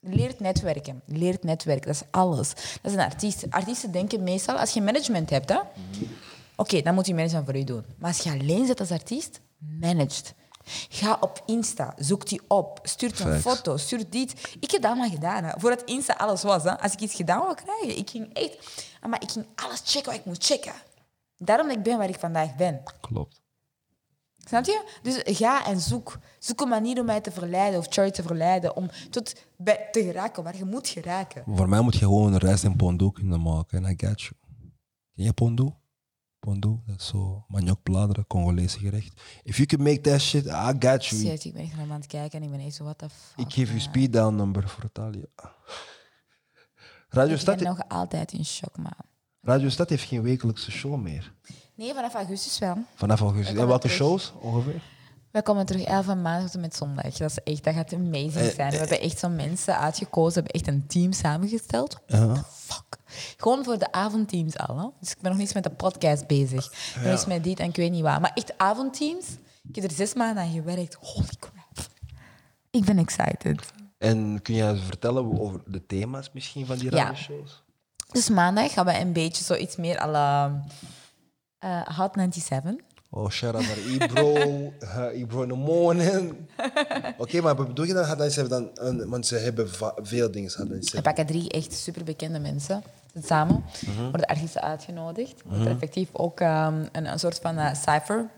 Leert netwerken. Leert netwerken, dat is alles. Dat is een artiest. Artiesten denken meestal, als je management hebt, hè, oké, dan moet je management voor je doen. Maar als je alleen zit als artiest, managed. Ga op Insta, zoek die op, stuurt een foto, stuur dit. Ik heb dat allemaal gedaan. Hè. Voordat Insta alles was, hè. als ik iets gedaan wou krijgen, ik ging echt... Maar ik ging alles checken wat ik moest checken. Daarom dat ik ben waar ik vandaag ben. Klopt. Snap je? Dus ga en zoek. Zoek een manier om mij te verleiden of Charlie te verleiden. Om tot bij te geraken waar je moet geraken. Voor mij moet je gewoon een rijst en pondo kunnen maken. En I got you. Ken je pondo? Pondo, dat is zo maniokbladeren, Congolese gerecht. If you can make that shit, I got you. Shit, ik ben echt naar aan het kijken en ik ben echt zo, what the fuck. Ik geef je man. speed down number voor Italië. Radio Ik Stad, ben nog altijd in shock, man. Radio Stad heeft geen wekelijkse show meer. Nee, vanaf augustus wel. Vanaf augustus. En welke shows ongeveer? We komen terug 11 van maandag tot en met zondag. Dat is echt, dat gaat amazing Eh, zijn. We hebben echt zo'n mensen uitgekozen. We hebben echt een team samengesteld. Ja. Fuck. Gewoon voor de avondteams al. Hè? Dus ik ben nog niet eens met de podcast bezig. Nog eens met dit en ik weet niet wat. Maar echt avondteams. Ik heb er zes maanden aan gewerkt. Holy crap. Ik ben excited. En kun je vertellen over de thema's misschien van die Ja. radioshows? Dus maandag gaan we een beetje zoiets meer à la eh, Hot 97. Oh, naar Ibro. uh, Ibro in the morning. Oké, maar wat bedoel je dan? Hadden ze dan een, want ze hebben veel dingen. Hadden ze. We pakken drie echt superbekende mensen samen. Worden artiesten uitgenodigd. Wordt er effectief ook ehm, een, een soort van eh, cypher.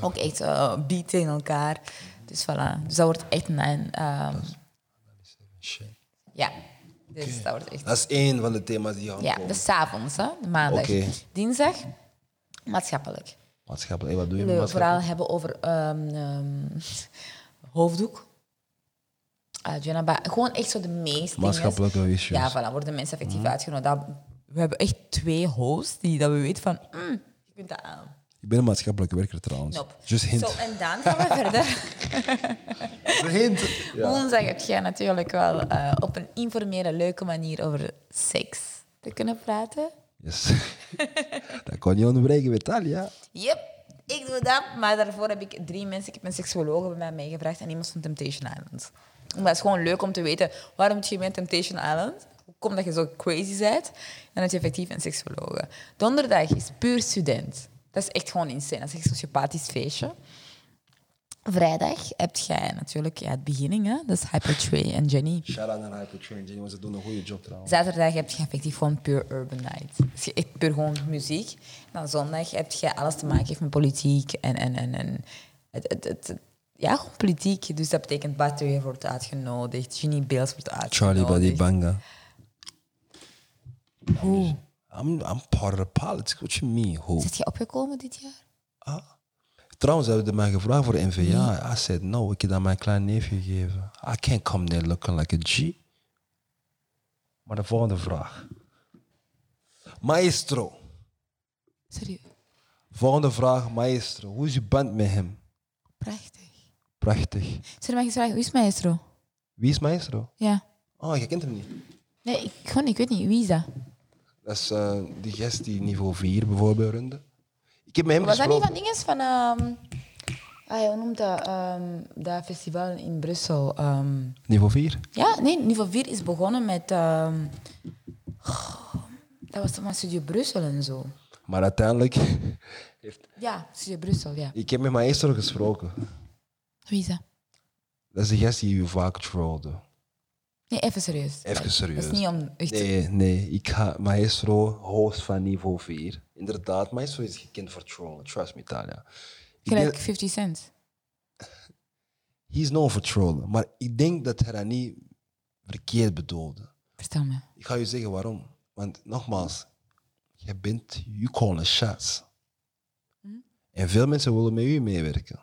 Ook echt uh, tegen elkaar. Dus voilà. Dus dat wordt echt een... ehm, Shit. ja. Dus dat wordt echt... Dat is één van de thema's die gaan Ja, komen. dus avonds, hè, de maandag. Dinsdag, maatschappelijk. Maatschappelijk. Wat doe je willen vooral hebben over ehm, ehm, hoofddoek. Uh, Janaba, gewoon echt zo de meest Maatschappelijke dingen. issues. Ja, voilà, worden mensen effectief Mhm. uitgenodigd. We hebben echt twee hosts die dat we weten van, mm, je kunt dat aan. Ik ben een maatschappelijke werker trouwens. Knop. Just hint. Zo, en dan gaan we verder. hint. Ja. Woensdag heb jij natuurlijk wel eh, op een informele, leuke manier over seks te kunnen praten. Yes. dat kon niet onderbreken met Talia. Yep, ik doe dat. Maar daarvoor heb ik drie mensen. Ik heb een seksuoloog bij mij meegevraagd en iemand van Temptation Island. Maar het is gewoon leuk om te weten, waarom moet je met Temptation Island? Hoe komt dat je zo crazy bent? Dan heb je effectief een seksuoloog. Donderdag is puur student. Dat is echt gewoon insane. Dat is echt een sociopathisch feestje. Vrijdag heb jij natuurlijk ja, het beginning, hè? dat is Hypertray en Jenny. Shout out naar Hypertrain. Jenny, want ze doen een goede job trouwens. Zaterdag heb je effectief gewoon puur urban night. Dus je echt puur gewoon muziek. En dan zondag heb je alles te maken heeft met politiek en, en, en, en het, het, het, ja, gewoon politiek. Dus dat betekent Battery wordt uitgenodigd, Ginny Beels wordt uitgenodigd. Charlie Buddy Banga. Hoe? I'm, I'm part of the politics. What you mean, who? Zit je opgekomen dit jaar? Ah. Trouwens, hebben ze mij gevraagd voor NVA. I said no, ik heb dat mijn klein neefje gegeven. I can't come there looking like a G. Maar de volgende vraag. Maestro. Serieus? Volgende vraag, maestro. Hoe is je band met hem? Prachtig. Prachtig. Zeg maar eens vragen, wie is maestro? Wie is maestro? Ja. Oh, je kent hem niet. Nee, ik, gewoon, ik weet niet. Wie is dat? Dat is eh, die gast die niveau 4 bijvoorbeeld runde. Ik heb met hem Was dat niet van dinges van... ehm ah, hoe noemt dat? ehm, dat festival in Brussel. ehm. Niveau 4? ja, nee, niveau 4 is begonnen met... goh, dat was toch maar Studio Brussel en zo. Maar uiteindelijk heeft... Ja, Studio Brussel, ja. Ik heb met Maestro gesproken. Wie is dat? Dat is de gast die je vaak trollde. Nee, even serieus. Even Dat serieus. is niet om echt... Nee, nee. Ik ga Maestro, host van niveau 4. Inderdaad, Maestro is gekend voor trollen. Trust me, Talia. Gelijk denk- 50 cent. He is known for trollen. Maar ik denk dat hij dat niet verkeerd bedoelde. Vertel me. Ik ga je zeggen waarom. Want nogmaals, je bent, you call the shots. En veel mensen willen met u meewerken.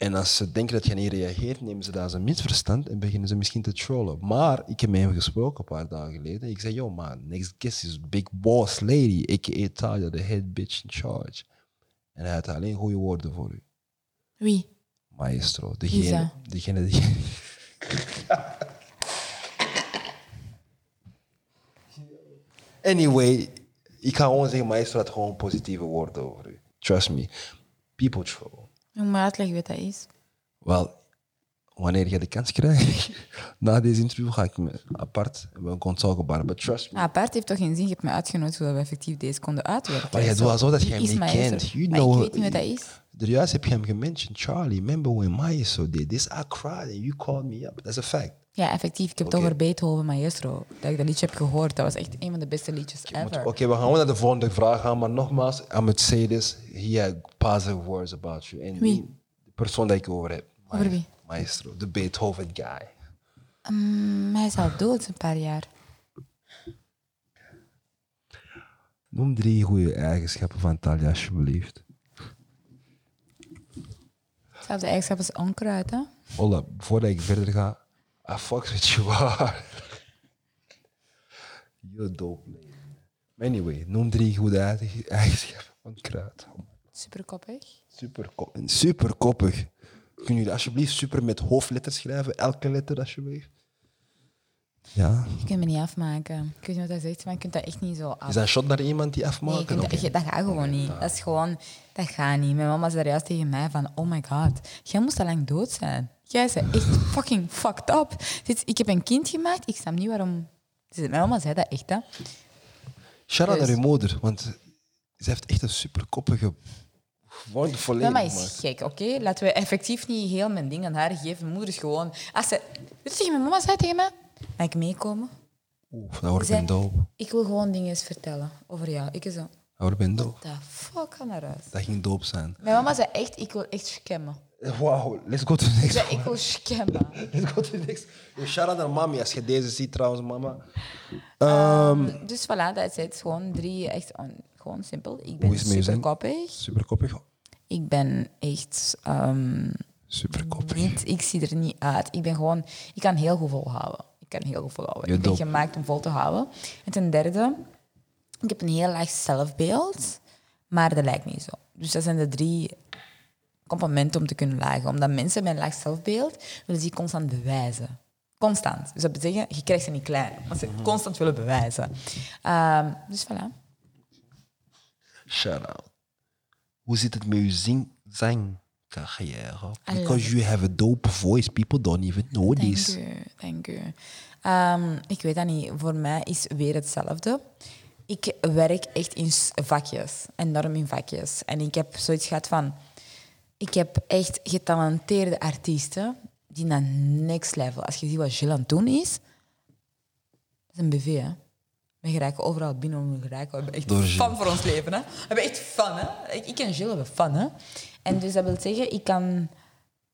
En als ze denken dat je niet reageert, nemen ze dat als een misverstand en beginnen ze misschien te trollen. Maar ik heb met hem gesproken een paar dagen geleden. Ik zei, yo man, next guest is Big Boss Lady, a.k.a. Talia, the head bitch in charge. En hij had alleen goede woorden voor u. Wie? Maestro, degene, degene die... anyway, ik ga gewoon zeggen, Maestro had gewoon positieve woorden over u. Trust me. People troll. Je uitleggen wat dat is? Wel, wanneer je de kans krijgt, na deze interview ga ik me apart talken about it. But trust me. Ah, apart heeft toch geen zin. Je hebt me uitgenodigd zodat we effectief deze konden uitwerken. Maar Zo, doet alsof dat jij hem niet kent. You Maar know- ik weet niet wat dat is. Juist heb je hem gementiond, Charlie. Remember when Maestro did this? I cried and you called me up. That's a fact. Ja, effectief. Ik heb Oké. het over Beethoven Maestro. Dat ik dat liedje heb gehoord. Dat was echt een van de beste liedjes Oké, ever. we gaan naar de volgende vraag gaan. Maar nogmaals, say this. He had positive words about you. En Wie? De persoon die ik over heb. Over wie? Maestro, de Beethoven guy. Mm, hij is al dood een paar jaar. Noem drie goede eigenschappen van Talia, alsjeblieft. Hetzelfde eigenschap als onkruid, hè? Hola, voordat ik verder ga. I fuck with you hard. You're dope, man. Anyway, noem drie goede eigen- eigenschappen van kruid. Superkoppig. Super, super koppig. Kun je alsjeblieft super met hoofdletters schrijven? Elke letter, alsjeblieft. Ja. Je kunt me niet afmaken. Ik weet niet wat hij zegt, maar je kunt dat echt niet zo af. Is dat een shot naar iemand die Nee, je afmaken? kunt dat, je- gaat gewoon niet. Dat is gewoon... Dat gaat niet. Mijn mama zei juist tegen mij van... Oh my god, jij moest al lang dood zijn. Jij bent echt fucking fucked up. Ik heb een kind gemaakt. Ik snap niet waarom... Mijn mama zei dat echt, hè. Shout-out Dus- naar uw moeder, want ze heeft echt een super koppige, wonderful Mijn leven mama is gek, oké? Laten we effectief niet heel mijn ding aan haar geven. Mijn moeder is gewoon... Als ze... Weet je mijn mama zei tegen mij? Mag ik meekomen? Oeh, dat wordt ben dope. Ik wil gewoon dingen eens vertellen over jou. Ik is zo... Dat wordt ben fuck aan naar huis. Dat ging dope zijn. Mijn mama zei echt, ik wil echt scammen. Wow, let's go to the Ze next zei, one. ik wil scammen. Let's go to the next. Shout-out naar mami, als je deze ziet trouwens, mama. Um, dus voilà, dat is het. Gewoon drie, echt on- gewoon simpel. Ik ben is het met je super zin? koppig. Super koppig. Ik ben echt... ehm, Super koppig. niet, ik zie er niet uit. Ik ben gewoon... Ik kan heel goed volhouden. Ik kan heel volhouden. Je ik ben gemaakt om vol te houden. En ten derde, ik heb een heel laag zelfbeeld, maar dat lijkt niet zo. Dus dat zijn de drie complimenten om te kunnen lagen. Omdat mensen met een laag zelfbeeld willen zich constant bewijzen. Constant. Dus dat betekent, je krijgt ze niet klein, maar ze constant willen bewijzen. Ehm, dus voilà. Shout-out. Hoe zit het met je zing? Love Because you have a dope voice, people don't even know Dank this. u, dank u. Ehm, ik weet dat niet. Voor mij is weer hetzelfde. Ik werk echt in vakjes, enorm in vakjes. En ik heb zoiets gehad van... Ik heb echt getalenteerde artiesten die naar next level... Als je ziet wat Gilles aan het doen is... Dat is een BV, hè. We geraken overal binnen om te geraken. We hebben echt Gilles. voor ons leven, hè. We hebben echt fun, hè. Ik, ik en Gilles hebben fun, hè. En dus dat wil zeggen, ik kan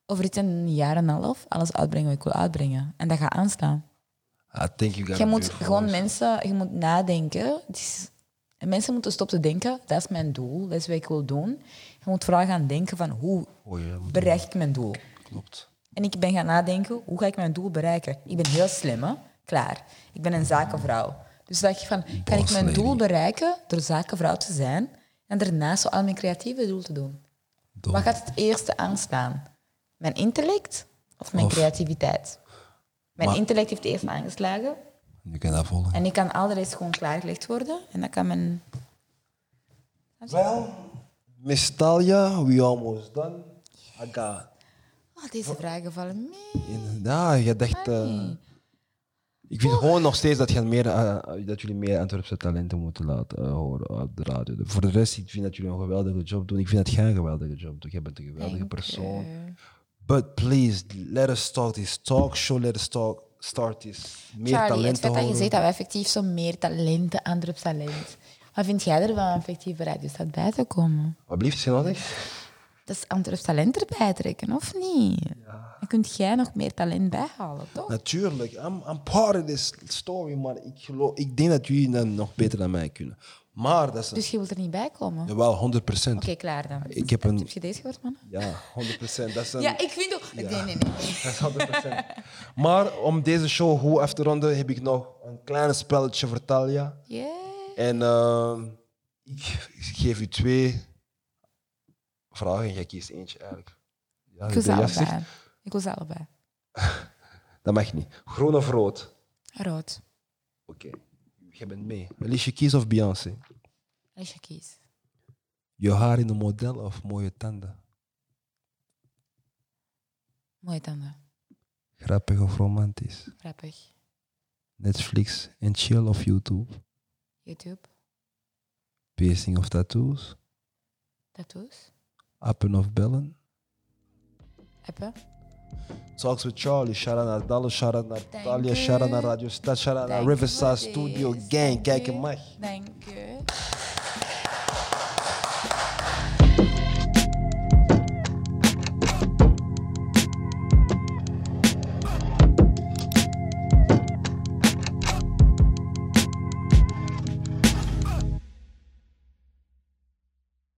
over iets een jaar en een half alles uitbrengen wat ik wil uitbrengen. En dat gaat aanstaan. I think you got Je moet gewoon voice. mensen, je moet nadenken. Is, en mensen moeten stoppen te denken, dat is mijn doel, dat is wat ik wil doen. Je moet vooral gaan denken van, hoe Oh bereik ik mijn doel? klopt. En ik ben gaan nadenken, hoe ga ik mijn doel bereiken? Ik ben heel slim, hè? Klaar. Ik ben een zakenvrouw. Dus dacht ik van, kan ik mijn lady. doel bereiken door zakenvrouw te zijn en daarnaast zo al mijn creatieve doel te doen? Wat gaat het eerste aanstaan? Mijn intellect of mijn Of- creativiteit? Mijn Maar- intellect heeft eerst aangeslagen. Je kan dat volgen. En ik kan al de rest gewoon klaargelegd worden. En dan kan men... Wel, Miss Talia, we almost done. I got... Oh, deze vragen vallen mee. Ja, je dacht... eh, ik vind gewoon nog steeds dat, meer, eh, dat jullie meer Antwerpse talenten moeten laten eh, horen op de radio. Voor de rest, ik vind dat jullie een geweldige job doen. Ik vind dat jij een geweldige job doet. Jij bent een geweldige persoon. But please, let us start this talk show. Let us talk, start this meer Charlie, het talenten feit dat je zegt dat we effectief zo meer talenten, Antwerps talent. Wat vind jij ervan om effectief bij Radio Stad bij te komen? Wat blieft, je nodig? Dat is Antwerps talent erbij trekken, of niet? Dan kunt jij nog meer talent bijhalen, toch? Natuurlijk, I'm, I'm part of this story, maar ik, geloof, ik denk dat jullie dat nog beter dan mij kunnen. Maar dat is een, Dus je wilt er niet bij komen? Oké, jawel, 100 procent. klaar dan. Ik heb een- Heb je deze gehoord, man? Ja, 100 procent. Dat is een, Ja, ik vind ook... Nee, nee, nee. Dat is 100% Maar om deze show goed af te ronden, heb ik nog een klein spelletje voor Talia. Yeah. En ehm, ik geef u twee vragen en jij kiest eentje eigenlijk. Ja, Ik wil ze allebei. dat mag niet. Groen of rood? Rood. Oké, jij bent mee. Alicia Keys of Beyoncé? Je kiest. Je haar in een model of mooie tanden? Mooie tanden. Grappig of romantisch? Grappig. Netflix en chill of YouTube? YouTube. Piercing of tattoos? Tattoos. Appen of bellen? Appen. Talks with Charlie, shout out naar Dallas, shout out naar Dank Talia, u. shout out naar Radio Stad, shout out naar Dank je Riverside voor Studio deze. Gang. Dank Kijk u. en mag. Dank je.